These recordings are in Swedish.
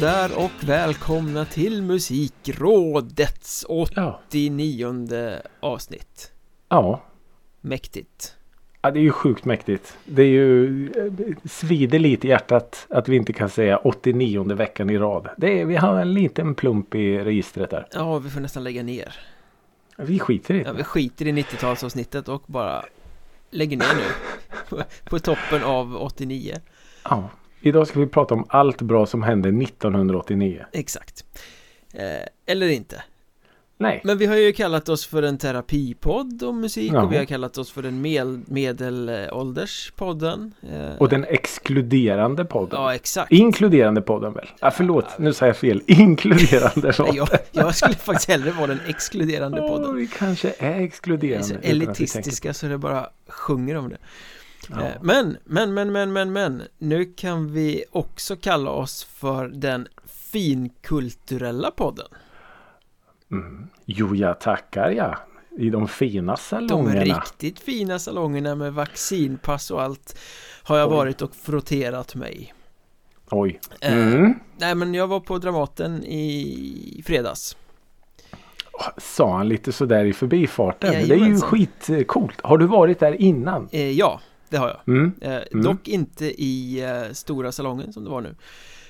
Där och välkomna till Musikrådets 89 avsnitt Ja. Mäktigt Ja, det är ju sjukt mäktigt. Det är ju eh, svider lite i hjärtat att vi inte kan säga 89 veckan i rad. Det är, vi har en liten plump i registret där. Ja, vi får nästan lägga ner Vi skiter i det. Ja, vi skiter i 90-talsavsnittet och bara lägger ner nu på toppen av 89 Ja. Idag ska vi prata om allt bra som hände 1989. Exakt eh, Eller inte Nej. Men vi har ju kallat oss för en terapipodd om musik Ja. och vi har kallat oss för den med, medelålderspodden eh, Och den exkluderande podden. Ja, exakt Inkluderande podden väl? Ja, förlåt, nu sa jag fel. Inkluderande. Nej, jag, jag skulle faktiskt hellre vara den exkluderande podden vi kanske är Vi är exkluderande. så elitistiska så det bara sjunger om det Ja. Eh, Men, men, men, men, men, men Nu kan vi också kalla oss för den finkulturella podden Mm. Jo, jag tackar ja. I de fina De salongerna. riktigt fina salongerna med vaccinpass och allt Har jag Oj. varit och frotterat mig Oj. Eh, Mm. Nej men jag var på Dramaten i fredags Sa han lite sådär i förbifarten. det är ju skitcoolt. Har du varit där innan? eh, Ja, det har jag Mm. eh, Mm. Dock inte i eh, stora salongen som det var nu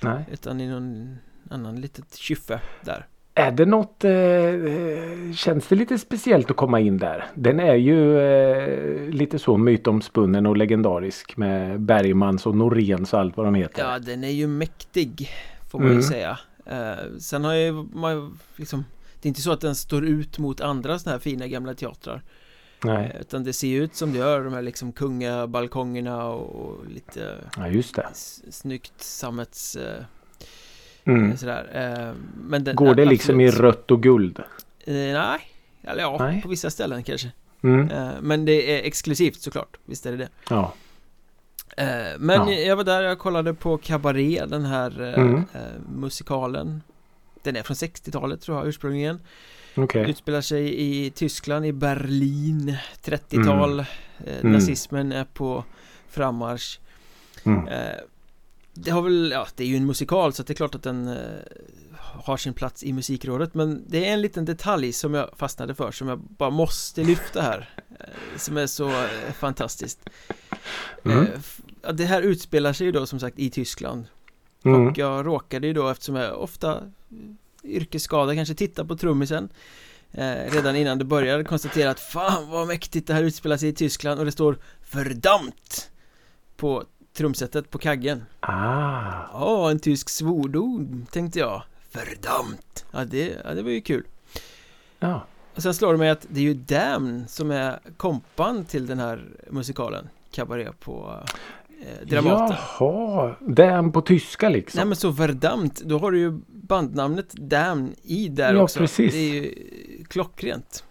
Nej. Utan i någon annan litet kyffe där Är det något, eh, känns det lite speciellt att komma in där? Den är ju eh, lite så mytomspunnen och legendarisk med Bergmans och Noréns och allt vad de heter. Ja, den är ju mäktig Får man ju Mm. säga eh, Sen har ju man ju liksom Det är inte så att den står ut mot andra sådana här fina gamla teatrar Nej, Utan det ser ut som det gör De här liksom kungabalkongerna och lite ja just det. Snyggt sammets eh, Mm. sådär eh, Men den Går det liksom i rött och guld? eh, Nej Eller ja, Nej. på vissa ställen kanske Mm. Men det är exklusivt såklart Visst är det det Ja. Men Ja. jag var där, jag kollade på Cabaret, den här Mm. musikalen Den är från 60-talet tror jag ursprungligen Okej. Utspelar sig i Tyskland, i Berlin 30-tal eh, Mm. Nazismen är på frammarsch Mm. eh, Det har väl, ja det är ju en musikal så det är klart att den eh, har sin plats i musikrådet Men det är en liten detalj som jag fastnade för som jag bara måste lyfta här eh, Som är så fantastiskt Mm. Det här utspelar sig ju då som sagt i Tyskland Mm. Och jag råkade ju då eftersom jag ofta yrkesskadad kanske titta på trummisen eh, Redan innan det började konstatera att fan vad mäktigt det här utspelar sig i Tyskland och det står Verdammt På trumsetet på kaggen. Ah. Ja, en tysk svordom tänkte jag. Verdammt Ja det, ja, det var ju kul. Ja. Och sen slår det mig att det är ju Damn som är kompan till den här musikalen Cabaret på Dramaten Jaha. Den på tyska liksom. Nej men så Verdammt, då har du ju bandnamnet Damn i där Ja, också precis. Det är ju klockrent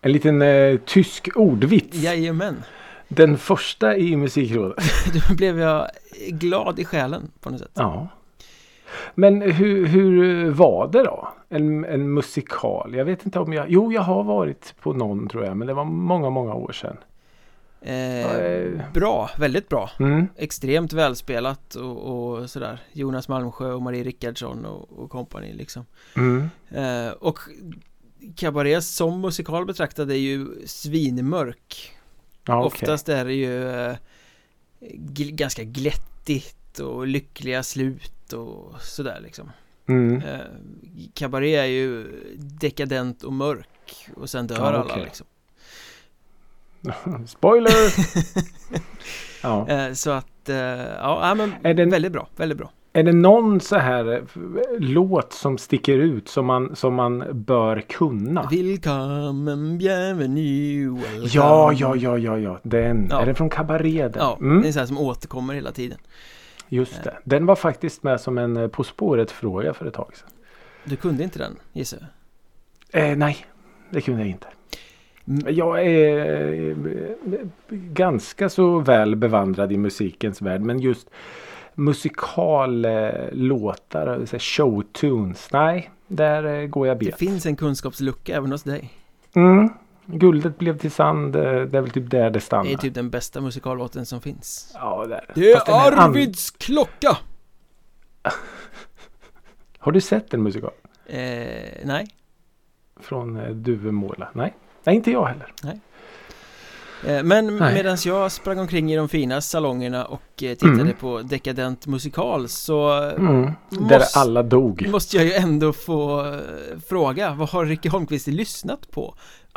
En liten eh, tysk ordvits. Jajamän Den första i musikrådet. Då blev jag glad i själen på något sätt Ja. Men hur, hur var det då? En, en musikal? Jag vet inte om jag... Jo, jag har varit på någon tror jag. Men det var många, många år sedan. Eh, Eh. Bra, väldigt bra Mm. Extremt välspelat och, och sådär Jonas Malmsjö och Marie Rickardsson och, kompani liksom Mm. eh, Och Cabaret som musikal betraktad är ju svinmörk okej. Oftast är det ju eh, gl- ganska glättigt och lyckliga slut och sådär liksom Mm. eh, Cabaret är ju dekadent och mörk och sen dör Ja, alla liksom Spoiler! ja. eh, Så att, eh, ja men Är den- väldigt bra, väldigt bra Är det någon så här eh, låt som sticker ut som man, som man bör kunna? Willkommen, bienvenue, welcome Ja, ja, ja, ja, ja. Den. Ja. Är den från Cabaret? Ja, Mm, det är så här som återkommer hela tiden just det. Den var faktiskt med som en På spåret-fråga för ett tag sedan. Du kunde inte den, gissar jag Eh, nej, det kunde jag inte. Jag är eh, ganska så väl bevandrad i musikens värld. Men just musikallåtar, showtunes. Nej, där eh, går jag Det bet. finns en kunskapslucka även hos dig Mm. Guldet blev till sand. eh, Det är väl typ där det Det stannar. är typ den bästa musikallåten som finns Ja, där. Det Fast den här är an- Arvids klocka! Har du sett en musikal? Eh, nej. Från eh, Duvemåla? Nej. Nej, inte jag heller. Eh, Men Nej. medan jag sprang omkring i de fina salongerna och eh, tittade Mm. på Dekadent musikal så eh, Mm. Där Måste- alla dog. måste jag ju ändå få fråga Vad har Ricky Holmqvist lyssnat på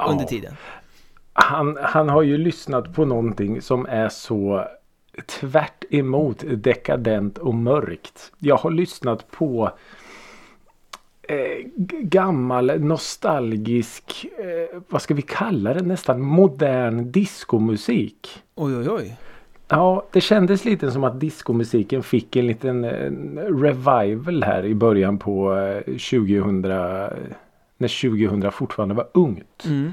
under Ja. tiden? Han, han har ju lyssnat på någonting som är så tvärt emot dekadent och mörkt. Jag har lyssnat på eh, gammal nostalgisk, eh, vad ska vi kalla det, nästan modern diskomusik. Oj oj oj Ja, det kändes lite som att diskomusiken fick en liten eh, revival här i början på eh, 2000 när 2000 fortfarande var ungt. mm.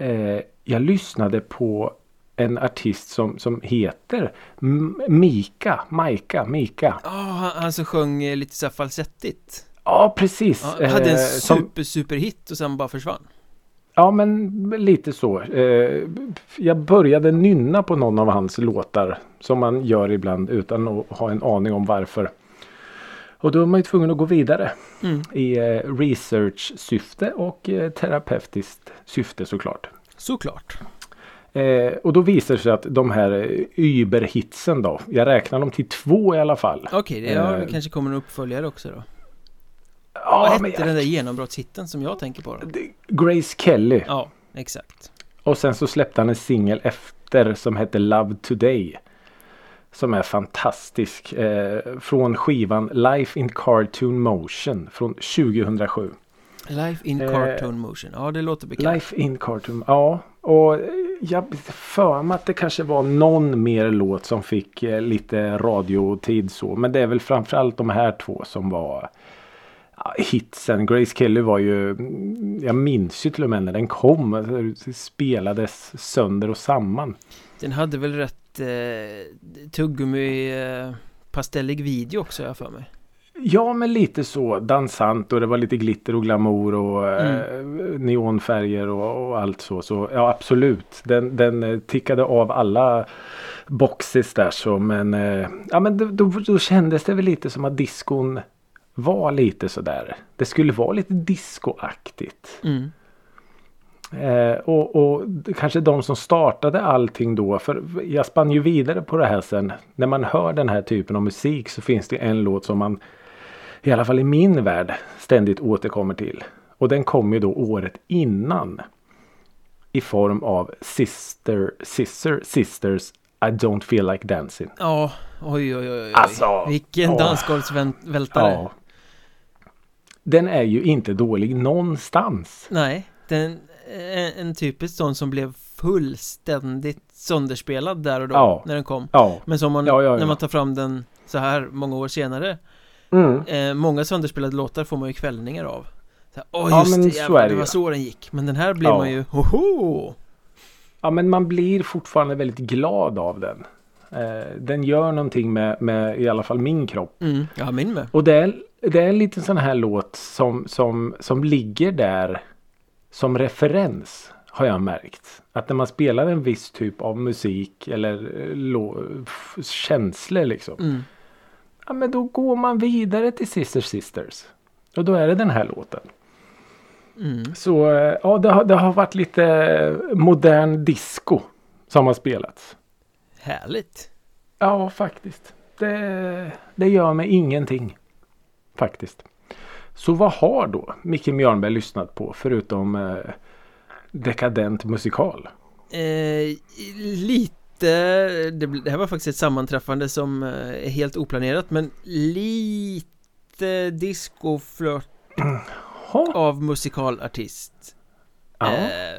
Eh, jag lyssnade på en artist som, som heter M- Mika, Maika, Mika. Ja, han, han som sjöng eh, lite så falsettigt Ja, precis. ja, Hade en Eh, super super hit och sen bara försvann Ja, men lite så. Eh, jag började nynna på någon av hans låtar. Som man gör ibland utan att ha en aning om varför. Och då är man ju tvungen att gå vidare. mm. I eh, research-syfte och terapeutiskt syfte såklart. Såklart och då visar det sig att de här Uber-hitsen då. Jag räknar dem till två i alla fall. Okej, det ja, det kanske kommer en uppföljare också då Ja, Vad hette jag- den där genombrottshitten som jag tänker på då? Grace Kelly. Ja, exakt Och sen så släppte han en singel efter som heter Love Today. Som är fantastisk. Eh, från skivan Life in Cartoon Motion från 2007. Life in Eh, cartoon motion, ja det låter bekant Life in Cartoon, ja. Och eh, jag för mig att det kanske var någon mer låt som fick eh, lite radiotid så. Men det är väl framförallt de här två som var ja, hitsen. Grace Kelly var ju, mm, jag minns ju till och med när den kom. alltså, spelades sönder och samman. Den hade väl rätt eh, tuggummi eh, pastellig video också jag för mig Ja men lite så dansant och det var lite glitter och glamour och eh, neonfärger och, och allt så. Så ja absolut. Den, den eh, tickade av alla boxes där så men eh, ja men då, då, då kändes det väl lite som att diskon var lite sådär. Det skulle vara lite discoaktigt. mm. Eh, och, och kanske de som startade allting då. För jag spann ju vidare på det här sen. När man hör den här typen av musik så finns det en låt som man i alla fall i min värld ständigt återkommer till. Och den kom ju då året innan. I form av Sister, Sister, Sisters I don't feel like dancing. Ja, oj oj oj, oj. Alltså, Vilken dansgolvsvältare Ja. Den är ju inte dålig någonstans. Nej, den en, en typisk sån som blev fullständigt sönderspelad där och då Ja. när den kom Ja. Men som man, Ja, när man tar fram den så här många år senare Mm. eh, Många sönderspelade låtar får man ju kvällningar av så här, Åh just det, jävlar, är det var så den gick Men den här blir man ju, hoho! Ja men man blir fortfarande väldigt glad av den. Eh, den gör någonting med, med i alla fall min kropp. Mm, ja min med Och det är, det är en liten sån här låt som, som, som ligger där som referens. Har jag märkt. Att när man spelar en viss typ av musik eller eh, känslor liksom. mm. Ja men då går man vidare till Sisters Sisters. Och då är det den här låten. Mm. Så eh, ja det har, det har varit lite eh, modern disco som har spelats. Härligt Ja, faktiskt. Det, det gör mig ingenting. Faktiskt. Så vad har då Micke Mjörnberg lyssnat på förutom eh, dekadent musikal? eh, Lite det, här var faktiskt ett sammanträffande som eh, är helt oplanerat men lite discoflört av musikalartist ja. Eh,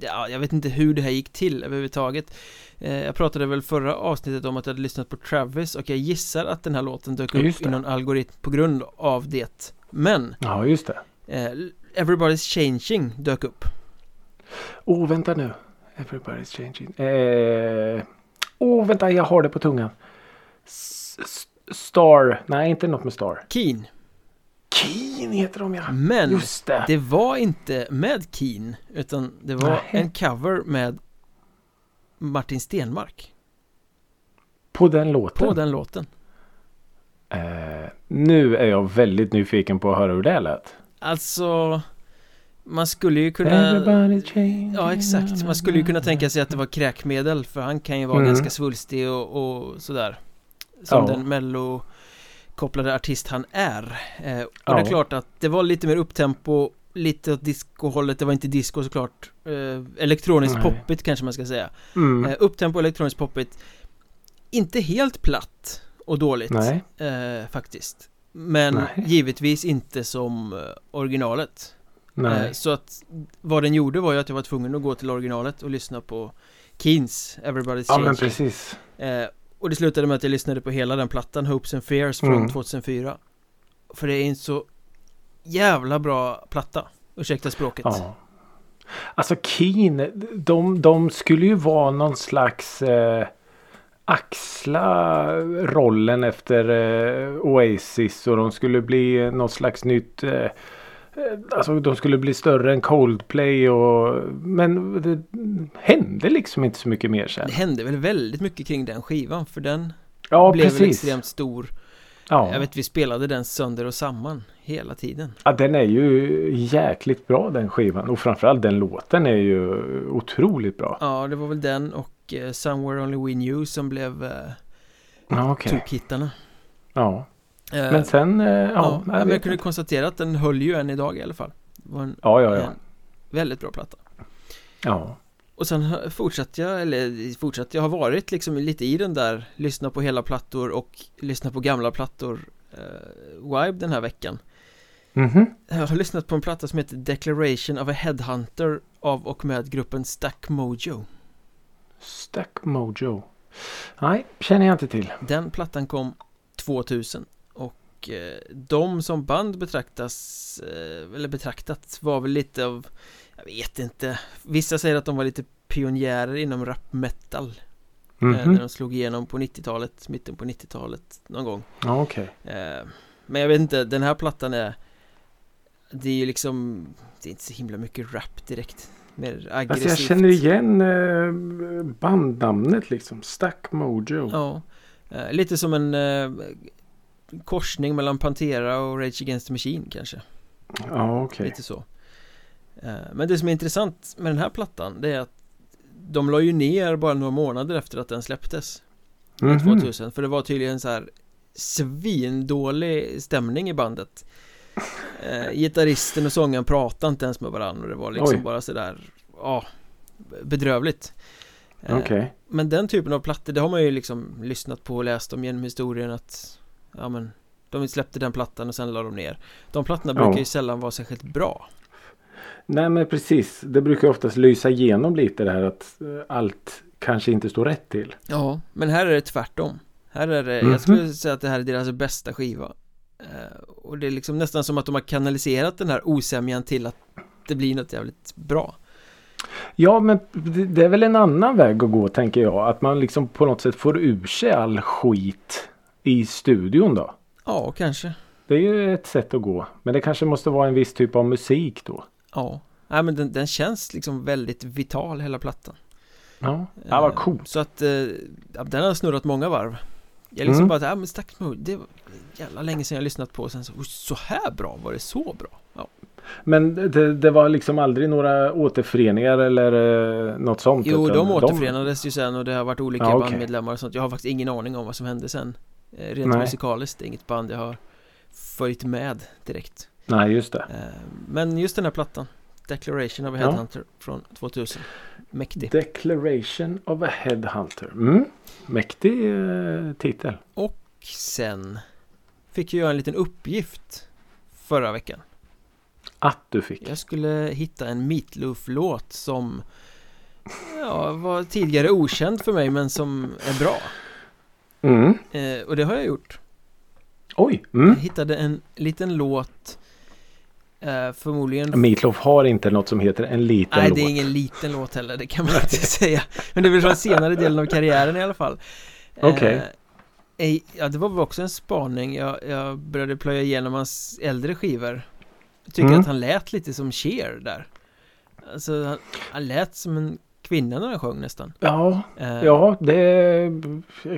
ja, jag vet inte hur det här gick till överhuvudtaget Jag pratade väl förra avsnittet om att jag hade lyssnat på Travis och jag gissar att den här låten dök upp i någon algoritm på grund av det Men ja, just det. eh, Everybody's Changing dök upp Oh, vänta nu. Everybody's changing. Eh, oh, vänta, jag har det på tungan. S- s- Star. Nej, inte något med Star. Keen Keen heter de ja. Men Just det. det var inte med Keen utan det var Nej. en cover med Martin Stenmark På den låten. på den låten Eh, Nu är jag väldigt nyfiken på att höra hur det lät. Alltså Man skulle ju kunna Ja exakt, man skulle ju kunna tänka sig att det var kräkmedel för han kan ju vara Mm. ganska svulstig och, och sådär Som Ja. den mello kopplade artist han är eh, Och Ja. det är klart att det var lite mer upptempo Lite åt discohållet, det var inte disco såklart eh, Elektroniskt Nej. poppigt kanske man ska säga Mm. eh, Upptempo elektroniskt poppigt Inte helt platt och dåligt eh, faktiskt Men Nej. givetvis inte som eh, originalet. Eh, Så att vad den gjorde var ju att jag var tvungen att gå till originalet och lyssna på Keens Everybody's Ja men precis. eh, Och det slutade med att jag lyssnade på hela den plattan Hopes and Fears från Mm. 2004 För det är en så jävla bra platta Ursäkta språket Ja. Alltså Keen, de, de skulle ju vara någon slags eh, axla rollen efter eh, Oasis och de skulle bli någon slags nytt eh, eh, Alltså de skulle bli större än Coldplay och men det hände liksom inte så mycket mer sen. Det hände väl väldigt mycket kring den skivan för den Ja blev väl precis. extremt stor Ja. Jag vet vi spelade den sönder och samman hela tiden ja, den är ju jäkligt bra den skivan och framförallt den låten är ju otroligt bra. Ja det var väl den och eh, Somewhere Only We Knew som blev eh, Ja, okej. tokhittarna Ja. Eh, Men sen, eh, ja. Ja, jag jag kunde konstatera att den höll ju än idag i alla fall en, ja, ja, ja. väldigt bra platta ja. Och sen fortsatte jag, eller fortsatte jag har varit liksom lite i den där Lyssna på hela plattor och lyssna på gamla plattor eh, Vibe den här veckan Mhm. Jag har lyssnat på en platta som heter Declaration of a Headhunter av och med gruppen Stack Mojo Stack Mojo. Nej, känner jag inte till. Den plattan kom 2000 och eh, de som band betraktas, eh, eller betraktat var väl lite av, jag vet inte, vissa säger att de var lite pionjärer inom rap metal eh, Mhm. när de slog igenom på 90-talet, mitten på 90-talet någon gång Ja, okej. eh, Men jag vet inte, den här plattan är Det är ju liksom, det är inte så himla mycket rap direkt Mer aggressivt Alltså jag känner igen eh, bandnamnet liksom. Stack Mojo. Ja, eh, lite som en eh, korsning mellan Pantera och Rage Against the Machine kanske Ja, okej. Lite så Men det som är intressant med den här plattan det är att De la ju ner bara några månader efter att den släpptes Mhm. 2000 För det var tydligen så här Svindålig stämning i bandet eh, Gitarristen och sångaren pratade inte ens med varandra och det var liksom Oj. bara sådär Ja Bedrövligt Eh, Okej. Men den typen av plattor, det har man ju liksom lyssnat på och läst om genom historien att Ja men De släppte den plattan och sen la de ner De plattorna brukar ju sällan vara särskilt bra Nej men precis. Det brukar oftast lysa igenom lite det här att eh, allt kanske inte står rätt till. Ja Men här är det tvärtom Här är det, Mhm. jag skulle säga att det här är deras bästa skiva Och det är liksom nästan som att de har kanaliserat den här osämjan till att det blir något jävligt bra Ja men det är väl en annan väg att gå tänker jag. Att man liksom på något sätt får ur sig all skit i studion då. Ja, kanske Det är ju ett sätt att gå. Men det kanske måste vara en viss typ av musik då. Ja Nej men den, den känns liksom väldigt vital hela plattan Ja, ja vad Eh, coolt. Så att, eh, den har snurrat många varv Jag liksom Mm. bara, ja men Stack Mode, det var jävla länge sedan jag lyssnat på och sen så, "Oj, så här bra, var det så bra? Ja, Men det, det var liksom aldrig några återföreningar eller eh, något sånt? jo de återförenades ju sen och det har varit olika Ja, okej. bandmedlemmar och sånt Jag har faktiskt ingen aning om vad som hände sen eh, Rent Nej. musikaliskt, det är inget band jag har följt med direkt Nej, just det. eh, Men just den här plattan Declaration of a Ja. Headhunter från 2000 Mäktig Declaration of a Headhunter. Mm. Mäktig eh, titel. Och sen fick jag en liten uppgift förra veckan Att du fick. Jag skulle hitta en Meatloaf-låt som ja, var tidigare okänd för mig men som är bra Mm. eh, Och det har jag gjort Oj. Jag Mm. hittade en liten låt eh, Förmodligen Meatloaf har inte något som heter en liten Nej låt. det är ingen liten låt heller, det kan man inte säga Men det är väl från senare delen av karriären i alla fall Okej. Eh, eh, Ja det var väl också en spaning jag, jag började plöja igenom hans äldre skivor Jag tycker Mm. att han lät lite som Cher där Alltså han, han lät som en han sjöng nästan. Ja, Eh, ja det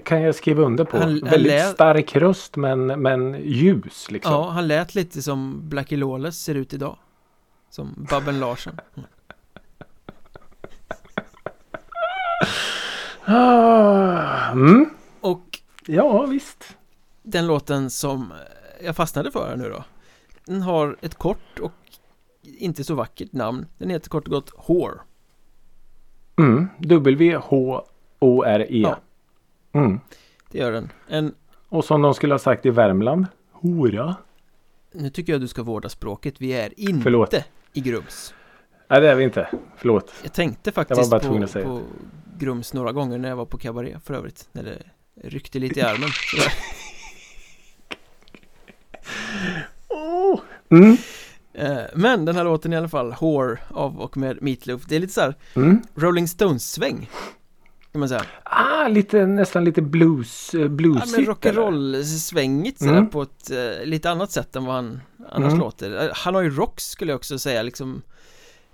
kan jag skriva under på. Han- han Väldigt lät- stark röst men, men ljus liksom. Ja, han lät lite som Blackie Lawless ser ut idag. Som Babben Larsson. Ah, Mm. Och Ja, visst. den låten som jag fastnade för nu då. Den har ett kort och inte så vackert namn. Den heter kort och gott Whore. Mm. W-H-O-R-E. Ja. Mm. Det gör den. En, Och som de skulle ha sagt i Värmland. Hora. nu tycker jag du ska vårda språket. Vi är inte Förlåt. i Grums. Nej, det är vi inte. Förlåt. Jag tänkte Jag faktiskt bara på, på Grums några gånger när jag var på kabaré för övrigt. När det ryckte lite i armen. Oh. Mm. Eh, Men den här låten i alla fall, Whore av och med Meatloaf. Det är lite så här Mm. Rolling Stones-sväng. Kan man säga. Ah, lite, nästan lite blues, eh, Ja, bluesigt. men eller? rock'n'roll-svängigt sådär Mm. på ett eh, lite annat sätt än vad han annars Mm. låter. Han har ju rocks skulle jag också säga, liksom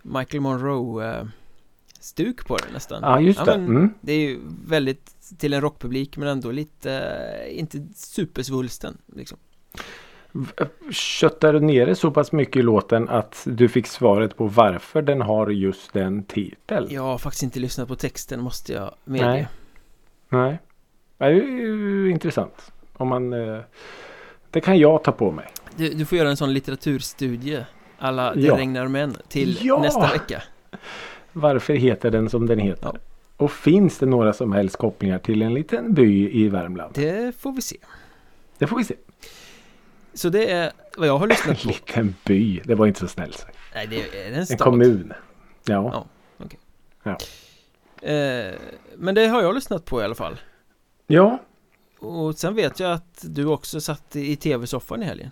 Michael Monroe-stuk på det nästan. Ja, just Ja, det. men- Mm. Det är ju väldigt till en rockpublik men ändå lite, eh, inte supersvulsten liksom. Köttar du ner det så pass mycket i låten att du fick svaret på varför den har just den titeln? Jag har faktiskt inte lyssnat på texten måste jag medge. Nej. Nej. Det är ju intressant. Om man... eh, Det kan jag ta på mig. Du, du får göra en sån litteraturstudie alla Det Ja. regnar män till Ja. nästa vecka. Varför heter den som den heter? Ja. Och finns det några som helst kopplingar till en liten by i Värmland? Det får vi se. Det får vi se. Så det är vad jag har lyssnat på. Liten by. Det var inte så snällt sagt. Nej, det är en En stad. kommun. Ja. Eh, men det har jag lyssnat på i alla fall. Ja. Och sen vet jag att du också satt i tv-soffan i helgen.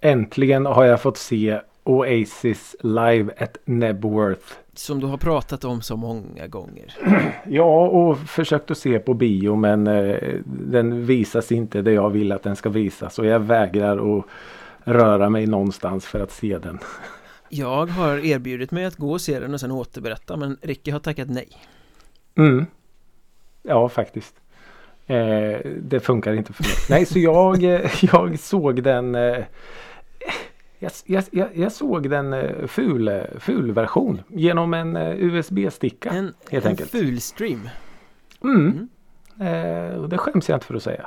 Äntligen har jag fått se Oasis live at Nebworth. Som du har pratat om så många gånger. Ja, och försökt att se på bio men eh, den visas inte där jag vill att den ska visas. Och jag vägrar att röra mig någonstans för att se den. Jag har erbjudit mig att gå och se den och sen återberätta men Ricky har tackat nej. Mm. Ja, faktiskt. Eh, det funkar inte för mig. Nej, så jag, eh, jag såg den eh, jag, jag, jag, såg den eh, ful, ful version genom en eh, USB-sticka. En, helt en enkelt. ful stream. Mm. Eh, och det skäms jag inte för att säga.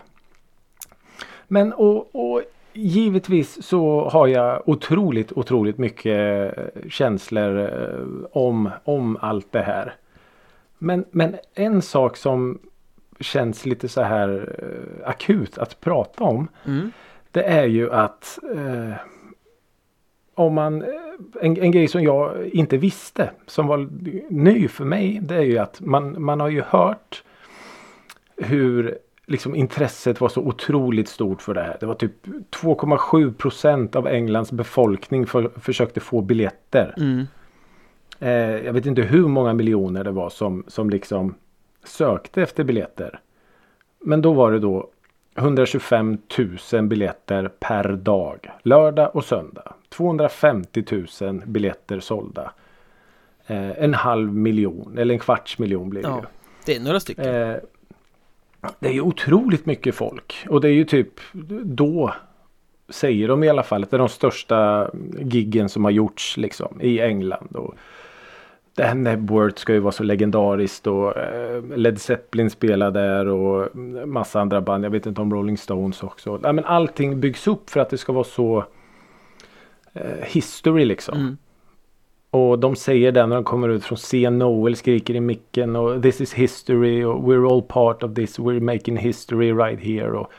Men och, och givetvis så har jag otroligt, otroligt mycket eh, känslor eh, om, om allt det här. Men, men en sak som känns lite så här eh, akut att prata om. Mm. Det är ju att eh, om man, en, en grej som jag inte visste som var ny för mig. Det är ju att man, man har ju hört hur liksom intresset var så otroligt stort för det här. Det var typ 2,7 procent av Englands befolkning för, försökte få biljetter. Mm. Eh, jag vet inte hur många miljoner det var som, som liksom sökte efter biljetter. Men då var det då 125 000 biljetter per dag. Lördag och söndag. 250 000 biljetter sålda. Eh, en halv miljon eller en kvarts miljon blir det Ja, ju. det är några stycken. Eh, det är ju otroligt mycket folk. Och det är ju typ då säger de i alla fall att det är de största giggen som har gjorts liksom i England. Och det här Nebworth ska ju vara så legendariskt och eh, Led Zeppelin spelar där och massa andra band. Jag vet inte om Rolling Stones också. Nej, men allting byggs upp för att det ska vara så history liksom. Mm. Och de säger det när de kommer ut från scen. Noel skriker i micken och this is history och we're all part of this. We're making history right here. Och,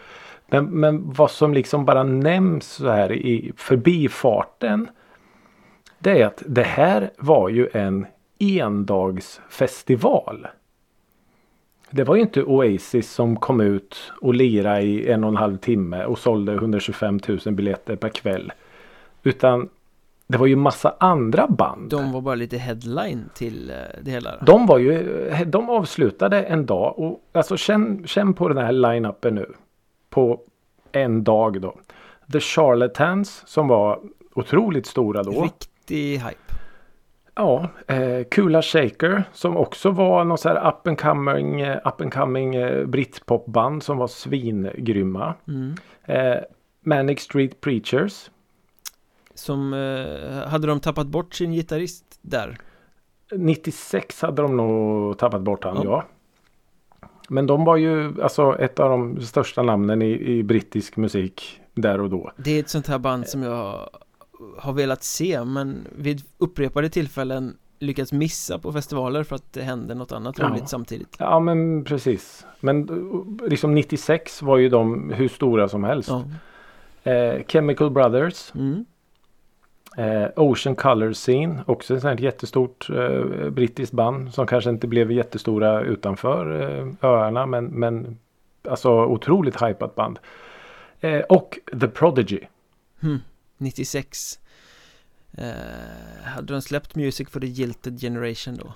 men, men vad som liksom bara nämns så här i förbifarten. Det är att det här var ju en endagsfestival. Det var ju inte Oasis som kom ut och lirade i en och en halv timme och sålde 125 000 biljetter per kväll. Utan det var ju massa andra band. De var bara lite headline till eh, det hela. De var ju, de avslutade en dag och alltså känn, känn på den här line-upen nu. På en dag då. The Charlatans som var otroligt stora då. Riktig hype. Ja, eh, Kula Shaker som också var någon så här up and coming, eh, up and coming eh, britpopband som var svingrymma. Mm. Eh, Manic Street Preachers. Som, eh, hade de tappat bort sin gitarrist där? 96 hade de nog tappat bort han, Ja. ja. Men de var ju alltså ett av de största namnen i, i brittisk musik där och då. Det är ett sånt här band som jag har velat se men vid upprepade tillfällen lyckats missa på festivaler för att det hände något annat Ja. roligt samtidigt. Ja men precis. Men eh, liksom 96 var ju de hur stora som helst. Ja. Eh, Chemical Brothers. Mm. Eh, Ocean Color Scene. Också ett jättestort eh, brittiskt band. Som kanske inte blev jättestora utanför eh, öarna. Men, men alltså otroligt hypat band. Eh, och The Prodigy. Hmm. 96 eh, Hade de släppt Music for the Jilted Generation då?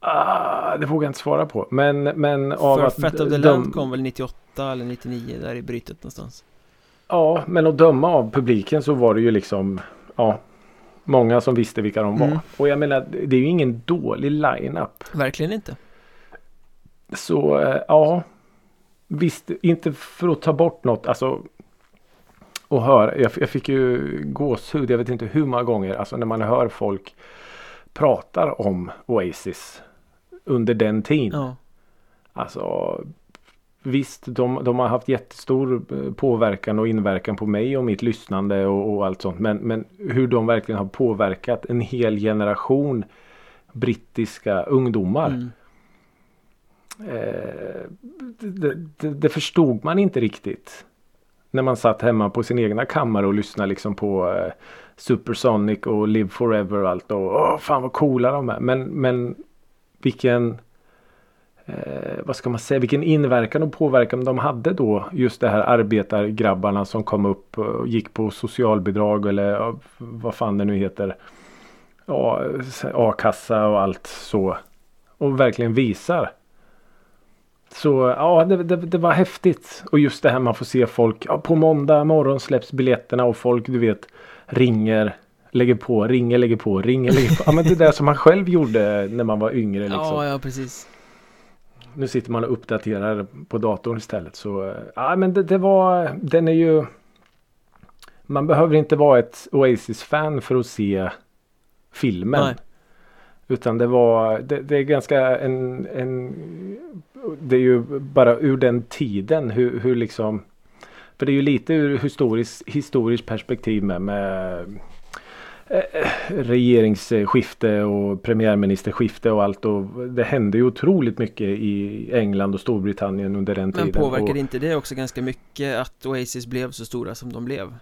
Ah, det vågar jag inte svara på. Men, men av för att Fat of the Land kom väl 98 eller 99 där i brytet någonstans Ja, men att döma av publiken så var det ju liksom ja, många som visste vilka de var. Mm. Och jag menar, det är ju ingen dålig line-up. Verkligen inte Så eh, ja, visst, inte för att ta bort något, alltså och höra, jag, jag fick ju gåshud, jag vet inte hur många gånger, alltså när man hör folk pratar om Oasis under den tiden. Ja, Alltså Visst, de, de har haft jättestor eh, påverkan och inverkan på mig och mitt lyssnande och, och allt sånt. Men, men hur de verkligen har påverkat en hel generation brittiska ungdomar. mm. Eh, det, det, det förstod man inte riktigt. När man satt hemma på sin egna kammare och lyssnade liksom på eh, Supersonic och Live Forever och allt. Och åh, fan vad coola de är. Men, men vilken eh, vad ska man säga, vilken inverkan och påverkan de hade då. Just det här arbetargrabbarna som kom upp och gick på socialbidrag eller vad fan det nu heter. Ja, a-kassa och allt så. Och verkligen visar. Så ja, det, det, det var häftigt. Och just det här man får se folk. Ja, på måndag morgon släpps biljetterna och folk du vet ringer. Lägger på, ringer, lägger på, ringer, lägger på. Ja men det där som man själv gjorde när man var yngre liksom. ja, ja precis Nu sitter man och uppdaterar på datorn istället. Så eh, ja men det, det var, den är ju. Man behöver inte vara ett Oasis-fan för att se filmen. Nej. Utan det var, det, det är ganska en, en, det är ju bara ur den tiden hur, hur liksom, för det är ju lite ur historiskt, historiskt perspektiv med, med regeringsskifte och premiärministerskifte och allt och det hände ju otroligt mycket i England och Storbritannien under den Men tiden. påverkade och, inte det också ganska mycket att Oasis blev så stora som de blev?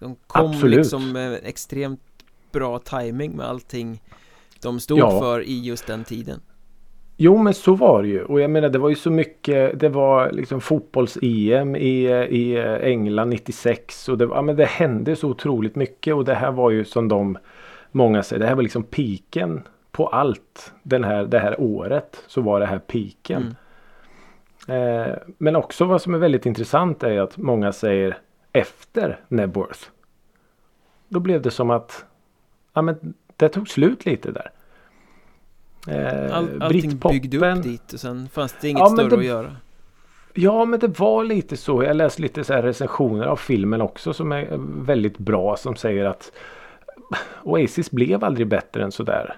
De kom Absolut. liksom med extremt bra timing med allting de stod Ja. för i just den tiden Jo men så var det ju och jag menar det var ju så mycket Det var liksom fotbolls-EM i, i England 96 och det, ja, men det hände så otroligt mycket och det här var ju som de Många säger det här var liksom piken på allt den här, det här året så var det här piken. Eh, men också vad som är väldigt intressant är att många säger efter Nebworth. Då blev det som att ja, men det tog slut lite där. Eh, All, Allting byggde upp dit och sen fanns det inget Ja, större det- att göra Ja men det var lite så. Jag läste lite så recensioner av filmen också som är väldigt bra som säger att Oasis blev aldrig bättre än sådär.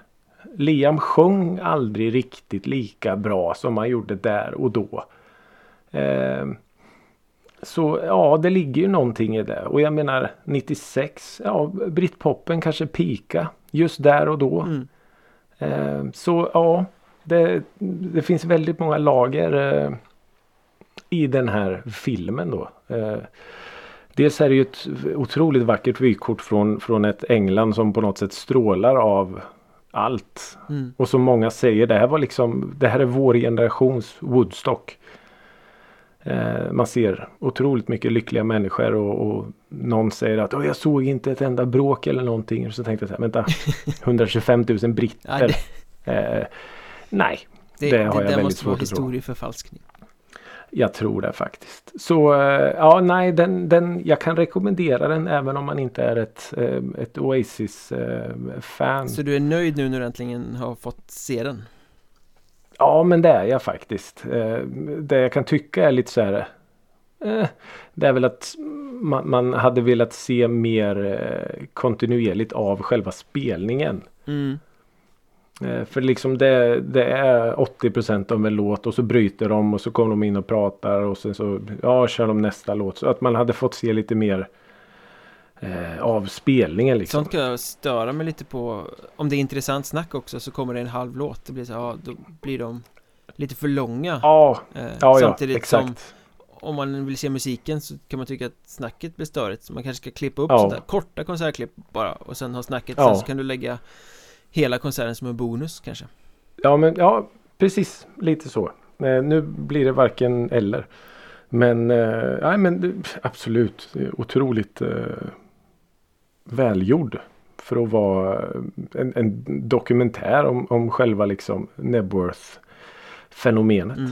Liam sjöng aldrig riktigt lika bra som han gjorde där och då. Eh, så ja det ligger ju någonting i det. Och jag menar 96, ja Britpopen kanske pika just där och då. mm. Eh, så ja, det, det finns väldigt många lager eh, i den här filmen då. Eh, dels är det ju ett otroligt vackert vykort från, från ett England som på något sätt strålar av allt. Mm. Och som många säger, det här var liksom, det här är vår generations Woodstock. Eh, man ser otroligt mycket lyckliga människor och, och någon säger att "Åh, jag såg inte ett enda bråk eller någonting. Och så tänkte jag så här, vänta, 125 000 Ja, britter. det, Eh, nej, det, Det det, har jag väldigt måste vara svårt att tro. historieförfalskning Jag tror det faktiskt. Så eh, ja, nej, den, den, jag kan rekommendera den även om man inte är ett, eh, ett Oasis-fan. Så du är nöjd nu när du äntligen har fått se den? Ja, men det är jag faktiskt. Det jag kan tycka är lite så här. Det är väl att man, hade velat se mer kontinuerligt av själva spelningen. Mm. Eh, för liksom det, det är 80% av en låt och så bryter de och så kommer de in och pratar och sen så ja, kör de nästa låt. Så att man hade fått se lite mer eh, av spelningen liksom. Sånt kan jag störa mig lite på. Om det är intressant snack också så kommer det en halv låt. Det blir så, ja, då blir de lite för långa. Ja, eh, ja, samtidigt ja exakt. som om man vill se musiken så kan man tycka att snacket blir störigt. Så man kanske ska klippa upp ja. sådär korta konsertklipp bara och sen ha snacket. Ja. Sen så kan du lägga hela konserten som en bonus kanske. Ja, men ja, precis lite så. Eh, nu blir det varken eller. Men, eh, nej, men absolut otroligt eh, välgjord. För att vara en, en dokumentär om, om själva liksom Nebworth fenomenet. Mm.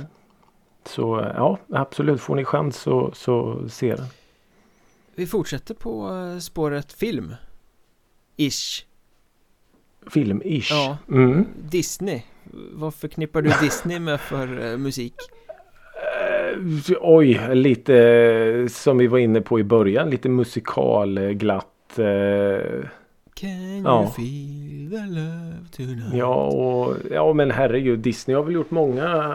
Så ja, absolut. Får ni chans så, så se den. Vi fortsätter på spåret film. Ish film-ish. Ja. Mm. Disney. Vad förknippar du Disney med för musik? Oj, lite som vi var inne på i början. Lite musikalglatt. Can ja. you feel the love tonight? Ja, och, ja men herregud. Disney har väl gjort många